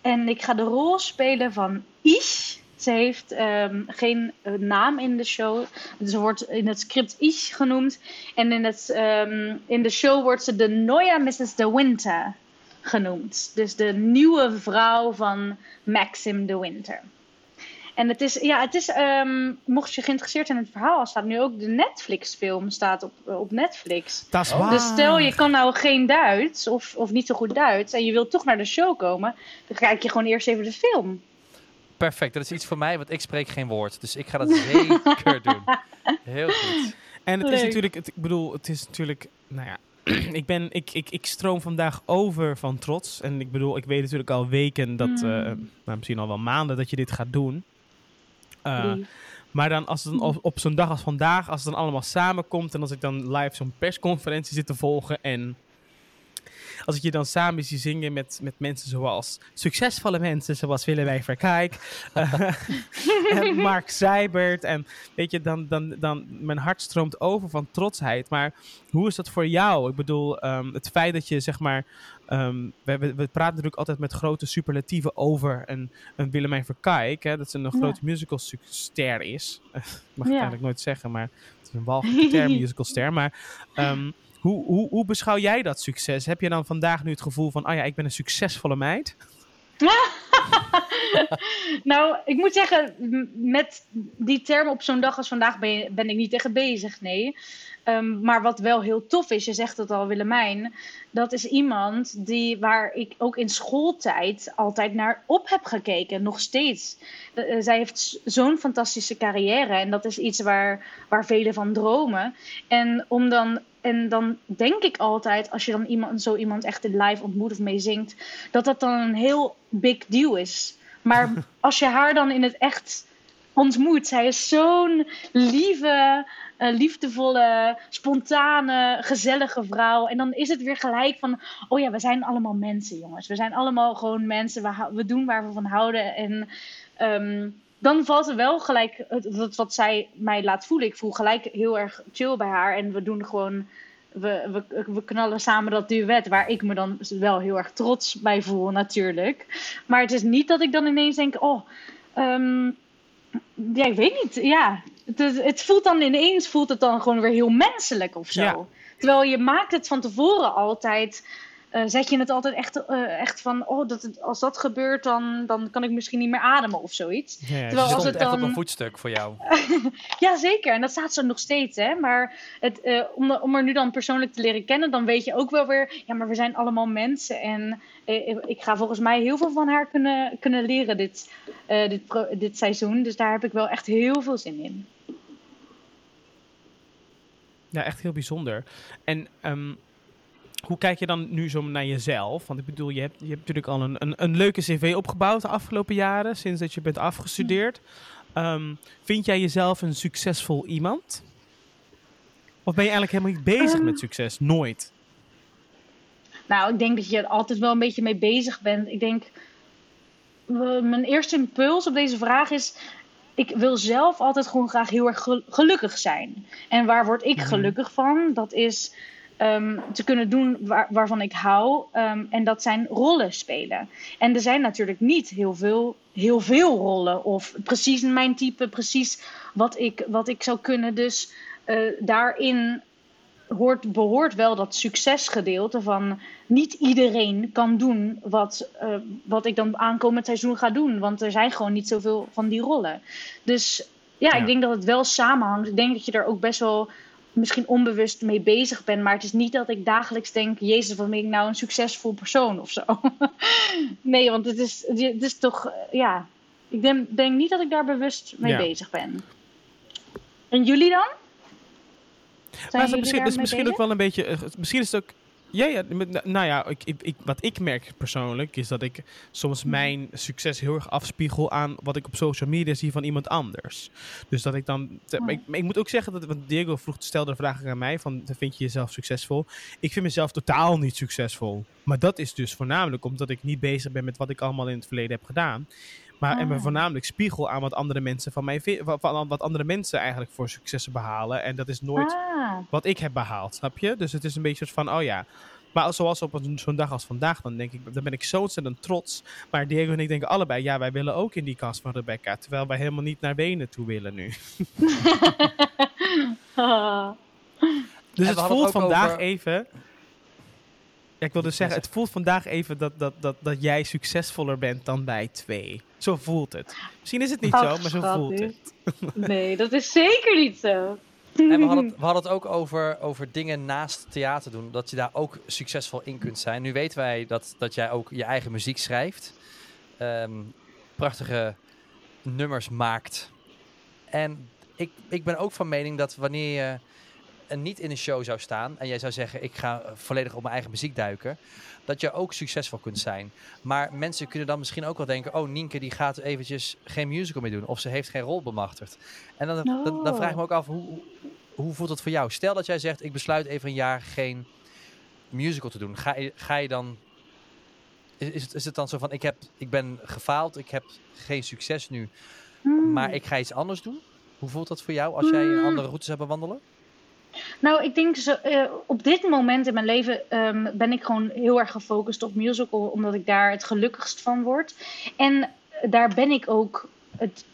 En ik ga de rol spelen van Ich. Ze heeft ehm, geen eh, naam in de show. Dus ze wordt in het script Ich genoemd. En in, het, ehm, in de show wordt ze de Neue Mrs. de Winter genoemd. Dus de nieuwe vrouw van Maxim de Winter. En het is, ja, het is, ehm, mocht je geïnteresseerd zijn in het verhaal, staat nu ook de Netflix-film staat op, op Netflix. Dat is Oh. waar. Dus stel je kan nou geen Duits of, of niet zo goed Duits en je wilt toch naar de show komen, dan kijk je gewoon eerst even de film. Perfect, dat is iets voor mij, want ik spreek geen woord. Dus ik ga dat zeker doen. Heel goed. En het is natuurlijk, het, ik bedoel, het is natuurlijk, nou ja, ik, ben, ik, ik, ik stroom vandaag over van trots. En ik bedoel, ik weet natuurlijk al weken dat, Mm. eh, nou, misschien al wel maanden dat je dit gaat doen. Eh, maar dan als het dan op, op zo'n dag als vandaag, als het dan allemaal samenkomt en als ik dan live zo'n persconferentie zit te volgen en als ik je dan samen zie zingen met, met mensen zoals succesvolle mensen zoals Willem Verkijk eh, en Mark Seibert en weet je, dan, dan, dan mijn hart stroomt over van trotsheid. Maar hoe is dat voor jou? Ik bedoel, ehm, het feit dat je zeg maar, ehm, we, we, praten natuurlijk altijd met grote superlatieven over een, een Willemijn Verkijk, hè, dat ze een Ja. grote musicalster is. mag ik Ja. eigenlijk nooit zeggen, maar het is een walgelijke term, musicalster. Maar ehm, hoe, hoe, hoe beschouw jij dat succes? Heb je dan vandaag nu het gevoel van, oh ja, ik ben een succesvolle meid? nou, ik moet zeggen, met die term op zo'n dag als vandaag ben, ik niet tegen bezig, nee. Ehm, maar wat wel heel tof is, je zegt het al, Willemijn, dat is iemand die, waar ik ook in schooltijd altijd naar op heb gekeken, nog steeds. Eh, eh, zij heeft zo'n fantastische carrière en dat is iets waar, waar velen van dromen. En, om dan, en dan denk ik altijd, als je dan iemand, zo iemand echt in live ontmoet of mee zingt, dat dat dan een heel big deal is. Maar als je haar dan in het echt ontmoet, zij is zo'n lieve, eh, liefdevolle, spontane, gezellige vrouw. En dan is het weer gelijk van, oh ja, we zijn allemaal mensen, jongens. We zijn allemaal gewoon mensen. We, we doen waar we van houden. En ehm, dan valt er wel gelijk, het, het- wat zij mij laat voelen. Ik voel gelijk heel erg chill bij haar. En we doen gewoon we, we, we knallen samen dat duet, waar ik me dan wel heel erg trots bij voel natuurlijk. Maar het is niet dat ik dan ineens denk, oh, ja, ik weet niet, ja. Het, het, voelt dan ineens, voelt het dan gewoon weer heel menselijk of zo. Terwijl je maakt het van tevoren altijd uh, zet je het altijd echt, uh, echt van, oh, dat het, als dat gebeurt, dan, dan kan ik misschien niet meer ademen of zoiets. Ja, ja, Terwijl als het dan... echt op een voetstuk voor jou. ja, zeker. En dat staat zo nog steeds, hè. Maar het, uh, om, om er nu dan persoonlijk te leren kennen, dan weet je ook wel weer, ja, maar we zijn allemaal mensen. En ik ga volgens mij heel veel van haar kunnen, kunnen leren dit, dit, dit seizoen. Dus daar heb ik wel echt heel veel zin in. Ja, echt heel bijzonder. En um, hoe kijk je dan nu zo naar jezelf? Want ik bedoel, je hebt, je hebt natuurlijk al een, een, een leuke cv opgebouwd de afgelopen jaren, sinds dat je bent afgestudeerd. Um, vind jij jezelf een succesvol iemand? Of ben je eigenlijk helemaal niet bezig met ehm. succes? Nooit? Nou, ik denk dat je er altijd wel een beetje mee bezig bent. Ik denk, mijn eerste impuls op deze vraag is, ik wil zelf altijd gewoon graag heel erg gelukkig zijn. En waar word ik mhm. gelukkig van? Dat is um, te kunnen doen waar, waarvan ik hou. Um, en dat zijn rollen spelen. En er zijn natuurlijk niet heel veel, heel veel rollen. Of precies mijn type, precies wat ik, wat ik zou kunnen. Dus uh, daarin hoort, behoort wel dat succesgedeelte van niet iedereen kan doen wat, uh, wat ik dan aankomend seizoen ga doen. Want er zijn gewoon niet zoveel van die rollen. Dus ja, ja, ik denk dat het wel samenhangt. Ik denk dat je er ook best wel misschien onbewust mee bezig ben. Maar het is niet dat ik dagelijks denk: Jezus, wat ben ik nou een succesvol persoon of zo. nee, want het is, het is toch, ja. Ik denk, denk niet dat ik daar bewust mee bezig ben. En jullie dan? Zijn maar misschien, is misschien ook wel een beetje. Eh, misschien is het ook ja, ja, nou ja, ik, ik, wat ik merk persoonlijk is dat ik soms mhm. mijn succes heel erg afspiegel aan wat ik op social media zie van iemand anders. Dus dat ik dan. ik, ik, moet ook zeggen dat. Want Diego vroeg, stelde de vraag aan mij: van, vind je jezelf succesvol? Ik vind mezelf totaal niet succesvol. Maar dat is dus voornamelijk omdat ik niet bezig ben met wat ik allemaal in het verleden heb gedaan. Maar en me ah. voornamelijk spiegel aan wat andere mensen van mij van wat andere mensen eigenlijk voor successen behalen. En dat is nooit ah. wat ik heb behaald, snap je? Dus het is een beetje van, oh ja. Maar zoals op zo'n dag als vandaag, dan denk ik, dan ben ik zo ontzettend trots. Maar Diego en ik denken allebei, ja, wij willen ook in die kast van Rebecca. Terwijl wij helemaal niet naar Wenen toe willen nu. Dus het voelt vandaag even ja, ik wilde zeggen, het voelt vandaag even dat, dat, dat, dat jij succesvoller bent dan bij twee. Zo voelt het. Misschien is het niet zo, maar zo voelt het. Nee, dat is zeker niet zo. En we hadden, het, we hadden het ook over, over dingen naast theater doen. Dat je daar ook succesvol in kunt zijn. Nu weten wij dat, dat jij ook je eigen muziek schrijft. Ehm, prachtige nummers maakt. En ik, ik ben ook van mening dat wanneer je en niet in een show zou staan en jij zou zeggen ik ga volledig op mijn eigen muziek duiken, dat je ook succesvol kunt zijn. Maar mensen kunnen dan misschien ook wel denken, oh Nienke die gaat eventjes geen musical meer doen of ze heeft geen rol bemachtigd. En dan, dan, dan, vraag ik me ook af, hoe, hoe voelt het voor jou? Stel dat jij zegt, ik besluit even een jaar geen musical te doen. Ga je, ga je dan is het, is het dan zo van, ik, heb, ik ben gefaald, ik heb geen succes nu, hmm. maar ik ga iets anders doen? Hoe voelt dat voor jou als jij hmm. andere routes hebt bewandelen? Nou, ik denk zo, uh, op dit moment in mijn leven um, ben ik gewoon heel erg gefocust op musical, omdat ik daar het gelukkigst van word. En daar ben ik ook het,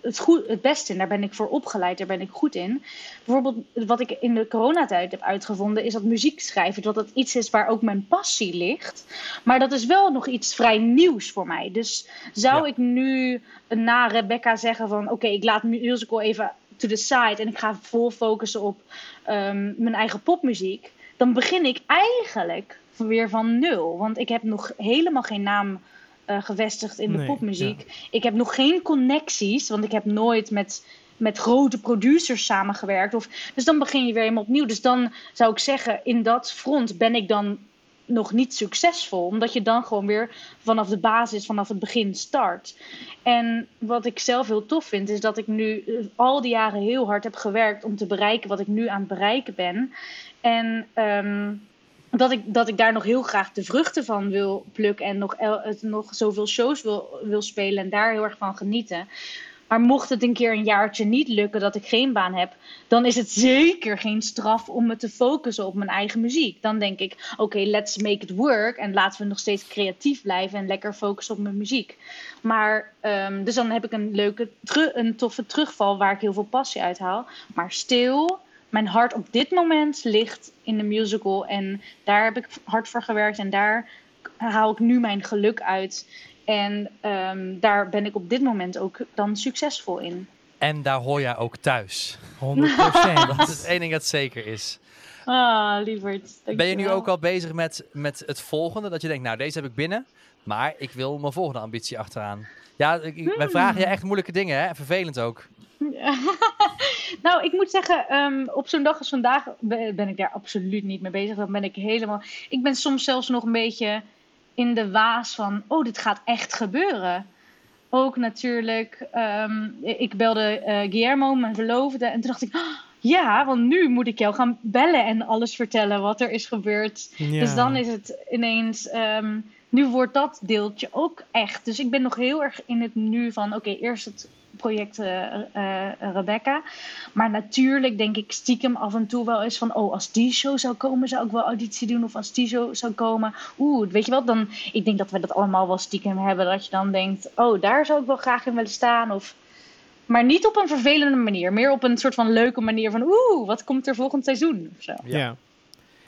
het, goed, het beste in. Daar ben ik voor opgeleid, daar ben ik goed in. Bijvoorbeeld, wat ik in de coronatijd heb uitgevonden, is dat muziek schrijven. Dat het iets is waar ook mijn passie ligt. Maar dat is wel nog iets vrij nieuws voor mij. Dus zou ik nu na Rebecca zeggen van oké, ik laat musical even to the side en ik ga vol focussen op um, mijn eigen popmuziek, dan begin ik eigenlijk weer van nul. Want ik heb nog helemaal geen naam uh, gevestigd in de popmuziek. Ik heb nog geen connecties, want ik heb nooit met, met grote producers samengewerkt. Of, dus dan begin je weer helemaal opnieuw. Dus dan zou ik zeggen, in dat front ben ik dan nog niet succesvol. Omdat je dan gewoon weer vanaf de basis, vanaf het begin start. En wat ik zelf heel tof vind, is dat ik nu eh, al die jaren heel hard heb gewerkt om te bereiken wat ik nu aan het bereiken ben. En ehm, dat, ik, dat ik daar nog heel graag de vruchten van wil plukken en nog, el, nog zoveel shows wil, wil spelen en daar heel erg van genieten. Maar mocht het een keer een jaartje niet lukken dat ik geen baan heb, dan is het zeker geen straf om me te focussen op mijn eigen muziek. Dan denk ik, oké, let's make it work en laten we nog steeds creatief blijven en lekker focussen op mijn muziek. Maar, um, dus dan heb ik een leuke, een toffe terugval waar ik heel veel passie uit haal. Maar stil, mijn hart op dit moment ligt in de musical en daar heb ik hard voor gewerkt en daar haal ik nu mijn geluk uit. En um, daar ben ik op dit moment ook dan succesvol in. En daar hoor jij ook thuis. 100%. Dat is één ding dat zeker is. Ah, lieverd. Ben je nu ook al bezig met, met het volgende? Dat je denkt, nou, deze heb ik binnen. Maar ik wil mijn volgende ambitie achteraan. Ja, ik, wij Hmm. vragen je echt moeilijke dingen, hè? Vervelend ook. nou, ik moet zeggen, um, op zo'n dag als vandaag ben, ben ik daar absoluut niet mee bezig. Dan ben ik helemaal. Ik ben soms zelfs nog een beetje in de waas van: oh, dit gaat echt gebeuren. Ook natuurlijk, um, ik belde uh, Guillermo, mijn verloofde, en toen dacht ik: oh, ja, want nu moet ik jou gaan bellen en alles vertellen wat er is gebeurd. Ja. Dus dan is het ineens. Um, nu wordt dat deeltje ook echt. Dus ik ben nog heel erg in het nu van: oké, okay, eerst het project uh, uh, Rebecca. Maar natuurlijk denk ik stiekem af en toe wel eens van... oh, als die show zou komen, zou ik wel auditie doen. Of als die show zou komen, oeh, weet je wat? Dan, ik denk dat we dat allemaal wel stiekem hebben. Dat je dan denkt, oh, daar zou ik wel graag in willen staan. Of... Maar niet op een vervelende manier. Meer op een soort van leuke manier van... oeh, wat komt er volgend seizoen? Of zo. Ja.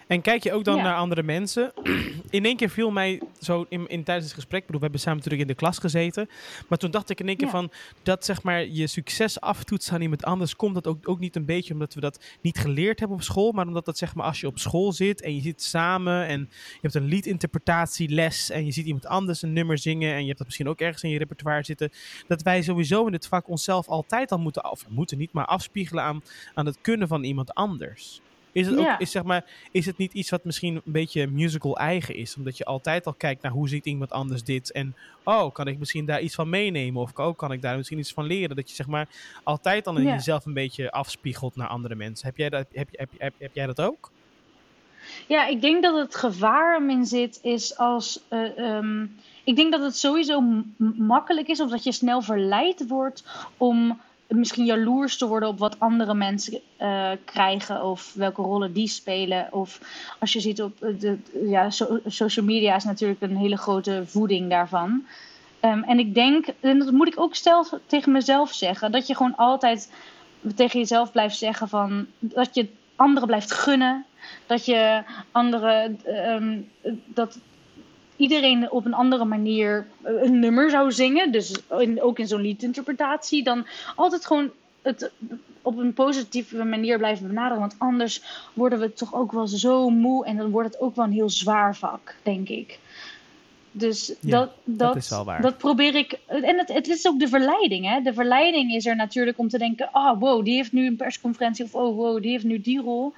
En kijk je ook dan ja. naar andere mensen? In één keer viel mij zo in, in tijdens het gesprek, bedoel, we hebben samen natuurlijk in de klas gezeten, maar toen dacht ik in één keer ja. van dat zeg maar je succes aftoetsen aan iemand anders komt dat ook, ook niet een beetje omdat we dat niet geleerd hebben op school, maar omdat dat zeg maar als je op school zit en je zit samen en je hebt een liedinterpretatieles en je ziet iemand anders een nummer zingen en je hebt dat misschien ook ergens in je repertoire zitten, dat wij sowieso in het vak onszelf altijd al moeten, of moeten niet, maar afspiegelen aan, aan het kunnen van iemand anders. Is het, ook, Ja. is, zeg maar, is het niet iets wat misschien een beetje musical eigen is? Omdat je altijd al kijkt naar hoe ziet iemand anders dit. En oh, kan ik misschien daar iets van meenemen? Of oh, kan ik daar misschien iets van leren? Dat je zeg maar altijd al in Ja. jezelf een beetje afspiegelt naar andere mensen. Heb jij dat, heb, heb, heb, heb jij dat ook? Ja, ik denk dat het gevaar hem in zit is als. eh, ehm, ik denk dat het sowieso makkelijk is of dat je snel verleid wordt om misschien jaloers te worden op wat andere mensen eh, krijgen of welke rollen die spelen. Of als je ziet op de, ja, so- social media is natuurlijk een hele grote voeding daarvan. Ehm, en ik denk, en dat moet ik ook stel tegen mezelf zeggen, dat je gewoon altijd tegen jezelf blijft zeggen van dat je anderen blijft gunnen. Dat je anderen, ehm, dat iedereen op een andere manier een nummer zou zingen. Dus in, ook in zo'n liedinterpretatie. Dan altijd gewoon het op een positieve manier blijven benaderen. Want anders worden we toch ook wel zo moe. En dan wordt het ook wel een heel zwaar vak, denk ik. Dus Ja, dat, dat, waar. dat probeer ik. En het, het is ook de verleiding. Hè? De verleiding is er natuurlijk om te denken: oh wow, die heeft nu een persconferentie. Of oh wow, die heeft nu die rol.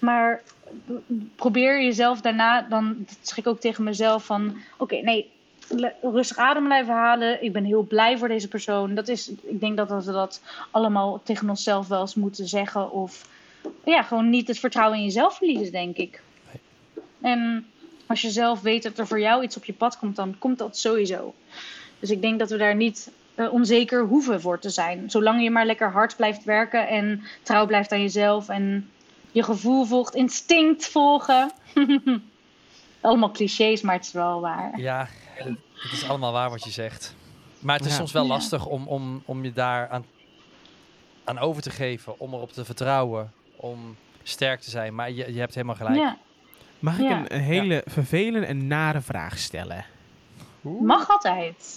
Maar probeer jezelf daarna, dan zeg ik ook tegen mezelf: van oké, nee, rustig adem blijven halen. Ik ben heel blij voor deze persoon. Dat is, ik denk dat we dat allemaal tegen onszelf wel eens moeten zeggen. Of ja, gewoon niet het vertrouwen in jezelf verliezen, denk ik. En als je zelf weet dat er voor jou iets op je pad komt, dan komt dat sowieso. Dus ik denk dat we daar niet eh, onzeker hoeven voor te zijn. Zolang je maar lekker hard blijft werken en trouw blijft aan jezelf en je gevoel volgt, instinct volgen. Allemaal clichés, maar het is wel waar. Ja, het is allemaal waar wat je zegt. Maar het is Ja. soms wel Ja. lastig om, om, om je daar aan, aan over te geven, om erop te vertrouwen, om sterk te zijn. Maar je, je hebt helemaal gelijk. Ja, Mag ik Ja. een, een hele vervelende en nare vraag stellen? mag altijd.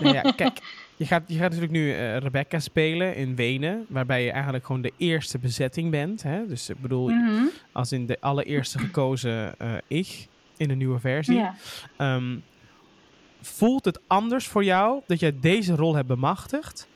Nou ja, kijk, je gaat, je gaat natuurlijk nu eh, Rebecca spelen in Wenen, waarbij je eigenlijk gewoon de eerste bezetting bent. Hè? Dus ik bedoel, Mhm. als in de allereerste gekozen eh, ik in een nieuwe versie. Ehm, voelt het anders voor jou dat jij deze rol hebt bemachtigd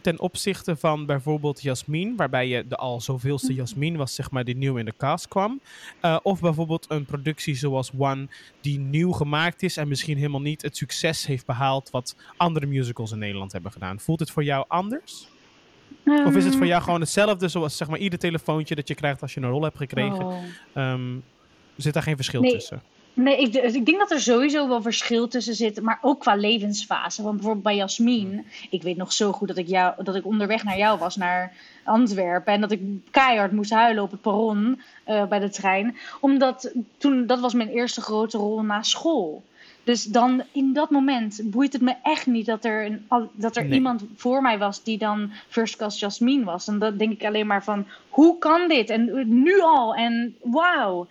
ten opzichte van bijvoorbeeld Jasmin, waarbij je de al zoveelste Jasmin was, zeg maar, die nieuw in de cast kwam? Eh, of bijvoorbeeld een productie zoals One, die nieuw gemaakt is en misschien helemaal niet het succes heeft behaald wat andere musicals in Nederland hebben gedaan. Voelt het voor jou anders? Of is het voor jou gewoon hetzelfde zoals zeg maar ieder telefoontje dat je krijgt als je een rol hebt gekregen? Oh. Ehm, zit daar geen verschil Nee. tussen? Nee, ik, dus ik denk dat er sowieso wel verschil tussen zit, maar ook qua levensfase. Want bijvoorbeeld bij Jasmin, ik weet nog zo goed dat ik, jou, dat ik onderweg naar jou was, naar Antwerpen. En dat ik keihard moest huilen op het perron uh, bij de trein. Omdat toen, dat was mijn eerste grote rol na school. Dus dan in dat moment boeit het me echt niet dat er, een, dat er iemand voor mij was die dan First Class Jasmine was. En dan denk ik alleen maar van, hoe kan dit? En nu al, en wauw.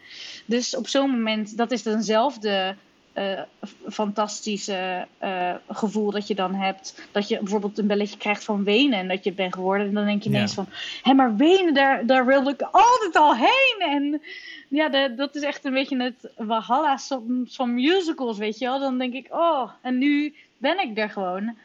Dus op zo'n moment, dat is dezelfde uh, fantastische uh, gevoel dat je dan hebt. Dat je bijvoorbeeld een belletje krijgt van Wenen en dat je bent geworden. En dan denk je ineens van, hé, maar Wenen, daar, daar wilde ik altijd al heen. En ja, de, dat is echt een beetje het Valhalla van musicals, weet je wel. Dan denk ik, oh, en nu ben ik er gewoon.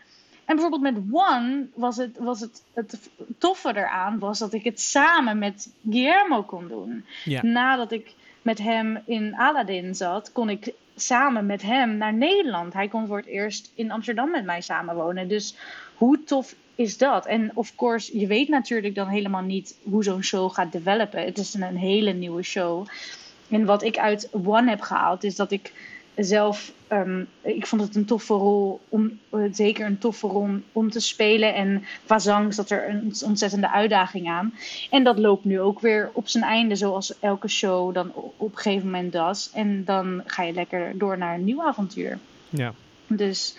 En bijvoorbeeld met One was het, was het, het toffe eraan, was dat ik het samen met Guillermo kon doen. Nadat ik met hem in Aladdin zat, kon ik samen met hem naar Nederland. Hij kon voor het eerst in Amsterdam met mij samenwonen. Dus hoe tof is dat? En of course, je weet natuurlijk dan helemaal niet hoe zo'n show gaat developen. Het is een, hele nieuwe show. En wat ik uit One heb gehaald, is dat ik zelf, um, ik vond het een toffe rol, om, uh, zeker een toffe rol om te spelen. En qua zang zat er een ontzettende uitdaging aan. En dat loopt nu ook weer op zijn einde, zoals elke show dan op een gegeven moment does. En dan ga je lekker door naar een nieuw avontuur. Ja. Dus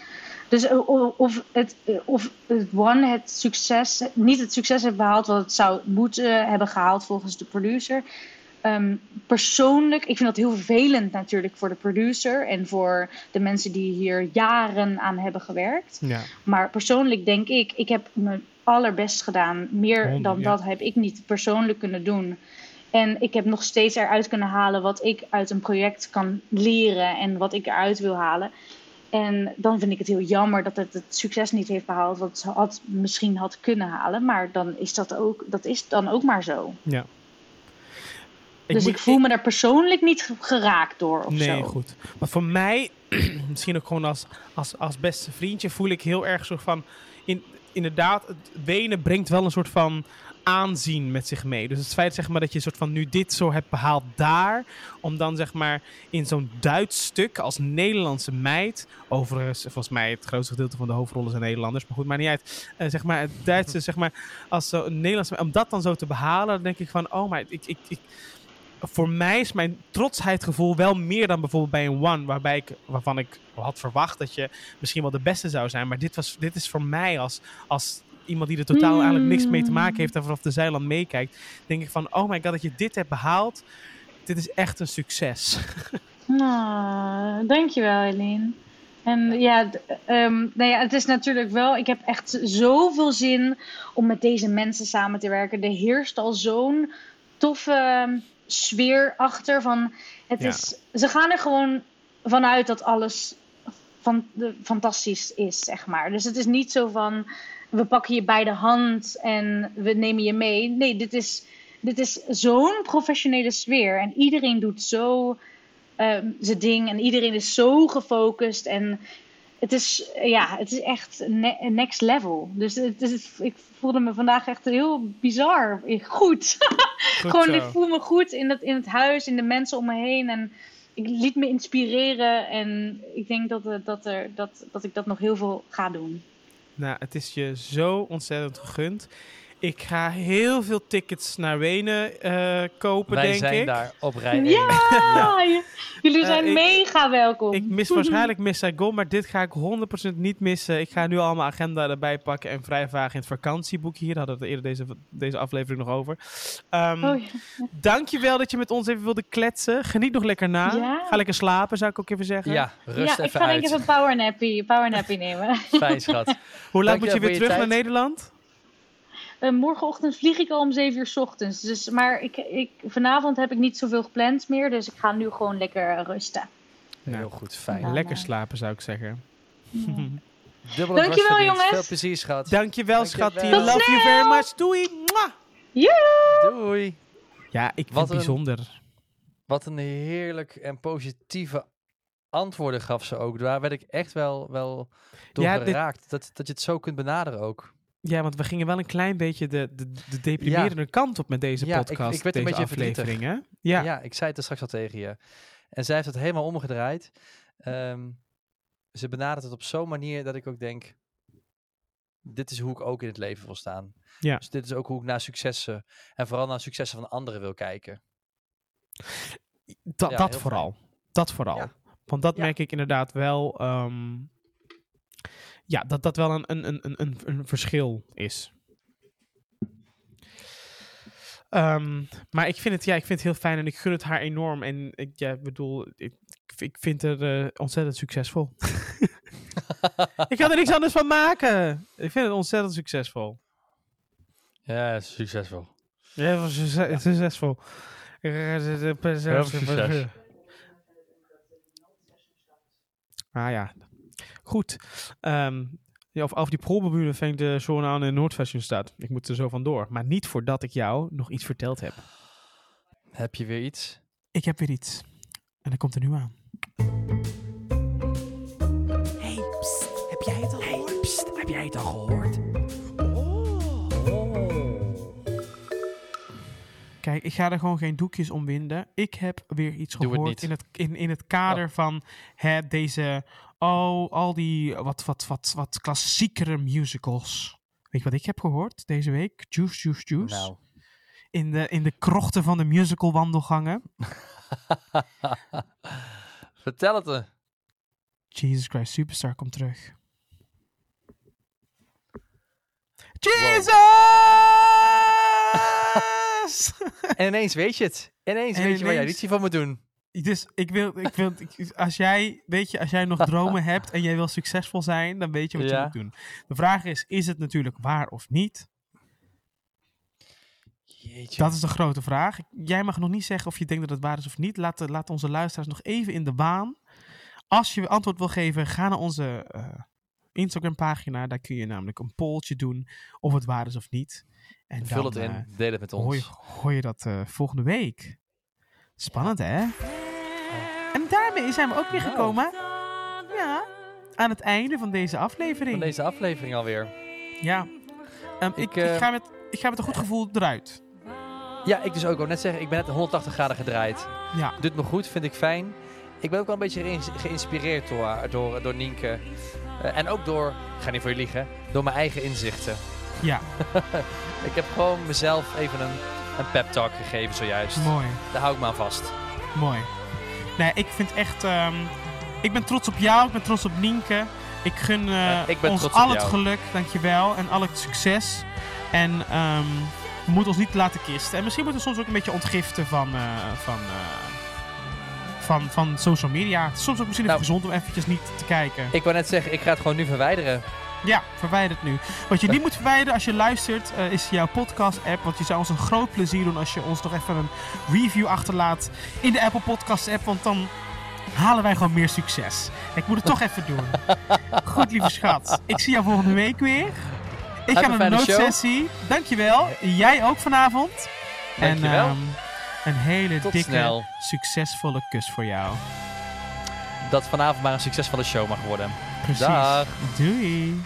dus eh, of het, eh, of het One het succes, niet het succes heeft behaald wat het zou moeten hebben gehaald volgens de producer. Um, persoonlijk, ik vind dat heel vervelend natuurlijk voor de producer en voor de mensen die hier jaren aan hebben gewerkt. Ja. Maar persoonlijk denk ik, ik heb mijn allerbest gedaan. Meer dan dat heb ik niet persoonlijk kunnen doen. En ik heb nog steeds eruit kunnen halen wat ik uit een project kan leren en wat ik eruit wil halen. En dan vind ik het heel jammer dat het het succes niet heeft behaald wat het had, misschien had kunnen halen. Maar dan is dat ook, dat is dan ook maar zo. Ja. dus ik voel me daar persoonlijk niet geraakt door of nee, goed. Maar voor mij, misschien ook gewoon als, als, als beste vriendje, voel ik heel erg zo van... In, inderdaad, het wenen brengt wel een soort van aanzien met zich mee. Dus het feit zeg maar, dat je soort van nu dit zo hebt behaald daar, om dan zeg maar in zo'n Duits stuk als Nederlandse meid, overigens volgens mij het grootste gedeelte van de hoofdrollen zijn Nederlanders, maar goed, maar niet uit, uh, zeg maar het Duitse zeg maar als zo een Nederlandse, om dat dan zo te behalen, dan denk ik van, oh maar ik, ik, ik voor mij is mijn trotsheidgevoel wel meer dan bijvoorbeeld bij een One, waarbij ik, waarvan ik had verwacht dat je misschien wel de beste zou zijn. Maar dit, was, dit is voor mij als, als iemand die er totaal eigenlijk niks mee te maken heeft en vanaf de zijland meekijkt, denk ik van, oh my god, dat je dit hebt behaald. Dit is echt een succes. Nou, dankjewel Eline. En ja, um, nou ja, het is natuurlijk wel, ik heb echt zoveel zin om met deze mensen samen te werken. Er heerst al zo'n toffe ehm, sfeer achter. Van, het is, ze gaan er gewoon vanuit dat alles van, fantastisch is, zeg maar. Dus het is niet zo van, we pakken je bij de hand en we nemen je mee. Nee, dit is, dit is zo'n professionele sfeer. En iedereen doet zo um, zijn ding. En iedereen is zo gefocust. En het is, ja, het is echt next level. Dus het is, ik voelde me vandaag echt heel bizar. Goed. goed Gewoon, ik voel me goed in, dat, in het huis, in de mensen om me heen. En ik liet me inspireren. En ik denk dat, dat, er, dat, dat ik dat nog heel veel ga doen. Nou, het is je zo ontzettend gegund. Ik ga heel veel tickets naar Wenen uh, kopen, Wij denk ik. Wij zijn daar op rij Ja! Jullie eh, zijn mega welkom. Ik mis waarschijnlijk Miss Saigon, maar dit ga ik 100% niet missen. Ik ga nu al mijn agenda erbij pakken en vrij vaag in het vakantieboek hier. Daar hadden we het eerder deze, deze aflevering nog over. Um, oh, ja. Dankjewel dat je met ons even wilde kletsen. Geniet nog lekker na. Ga lekker slapen, zou ik ook even zeggen. Ja, rust ja, even ik ga even een powernappy, powernappy nemen. Fijn, schat. Hoe laat moet je weer terug naar Nederland? Uh, morgenochtend vlieg ik al om 7 uur s ochtends. Dus, maar ik, ik, vanavond heb ik niet zoveel gepland meer. Dus ik ga nu gewoon lekker rusten. Nou, Heel goed, fijn. Ja, lekker slapen zou ik zeggen. Ja. Dankjewel jongens. Veel plezier schat. Dankjewel schat. Love you very much. Doei. Mwah. Doei. Ja, ik vind het bijzonder. wat een heerlijk en positieve antwoorden gaf ze ook. Daar werd ik echt wel, wel door ja, geraakt. Dat, dat je het zo kunt benaderen ook. Ja, want we gingen wel een klein beetje de, de, de deprimerende kant op met deze podcast. Ik, ik werd een beetje afleveringen. Ja. ja, ik zei het er straks al tegen je. En zij heeft het helemaal omgedraaid. Ehm, ze benadert het op zo'n manier dat ik ook denk, dit is hoe ik ook in het leven wil staan. Ja. Dus dit is ook hoe ik naar successen en vooral naar successen van anderen wil kijken. Da- Ja, dat vooral. Dat vooral. Ja. Want dat merk ik inderdaad wel. ehm, ja, dat dat wel een, een, een, een- een, verschil is. Ehm, maar ik vind, het, ja, ik vind het heel fijn en ik gun het haar enorm. En ik ja, bedoel, ik, ik vind haar eh, ontzettend succesvol. ik kan er niks anders van maken. Ik vind het ontzettend succesvol. Ja, succesvol. Ja, was succes- succesvol. succes. Ah ja, goed. Ehm, ja, of over die probeburen vind ik de zone aan in Noordfashion staat. Ik moet er zo vandoor. Maar niet voordat ik jou nog iets verteld heb. Heb je weer iets? Ik heb weer iets. En dat komt er nu aan. Hey, pst, heb jij het al gehoord? Pst, heb jij het al gehoord? Kijk, ik ga er gewoon geen doekjes om winden. Ik heb weer iets Doe gehoord in het, in, in het kader van hè, deze, oh, al die wat, wat, wat, wat klassiekere musicals. Weet je wat ik heb gehoord deze week? Juice, Juice, Juice. Nou. In, de, in de krochten van de musical wandelgangen. Vertel het me. Jesus Christ Superstar komt terug. Jesus! En ineens weet je het. Ineens En weet je waar jij ineens- liedje van moet doen. Dus ik wil, ik wil als jij, weet je, als jij nog dromen hebt en jij wil succesvol zijn, dan weet je wat je moet doen. De vraag is, is het natuurlijk waar of niet? Jeetje. Dat is de grote vraag. Jij mag nog niet zeggen of je denkt dat het waar is of niet. Laat, de- laat onze luisteraars nog even in de baan. Als je antwoord wil geven, ga naar onze eh, Instagram pagina. Daar kun je namelijk een polltje doen of het waar is of niet. En Vul dan, het in. eh, Deel het met hoor, je, ons. hoor je dat eh, volgende week. Spannend, hè? En daarmee zijn we ook weer gekomen ja, aan het einde van deze aflevering. Van deze aflevering alweer. Ja. Ehm, ik, Ik, eh, ik, ga met, ik ga met een goed gevoel eruit. Ja, ik dus ook. Ik wou net zeggen, ik ben net 180 graden gedraaid. Ja. Doet me goed, vind ik fijn. Ik ben ook wel een beetje geïns- geïnspireerd door, door, door Nienke. Eh, en ook door, ik ga niet voor je liegen, door mijn eigen inzichten. Ja, Ik heb gewoon mezelf even een, een pep talk gegeven zojuist. mooi. Daar hou ik me aan vast. Mooi. Nee, ik vind echt... ehm, ik ben trots op jou, ik ben trots op Nienke. Ik gun eh, ik ons al het geluk, dankjewel. En al het succes. En ehm, we moeten ons niet laten kisten. En misschien moeten we soms ook een beetje ontgiften van, eh, van, eh, van, van social media. Het is soms ook misschien even Nou. gezond om eventjes niet te kijken. Ik wou net zeggen, ik ga het gewoon nu verwijderen. Ja, verwijder het nu. Wat je niet moet verwijderen als je luistert, eh, is jouw podcast-app. Want je zou ons een groot plezier doen als je ons nog even een review achterlaat in de Apple Podcast-app. Want dan halen wij gewoon meer succes. Ik moet het toch even doen. Goed, lieve schat. Ik zie jou volgende week weer. Ik Heb ga een naar de noodsessie. Dankjewel. Jij ook vanavond. Dankjewel. En ehm, een hele Tot dikke, snel. succesvolle kus voor jou. Dat vanavond maar een succesvolle show mag worden. Precies. Dag. Doei.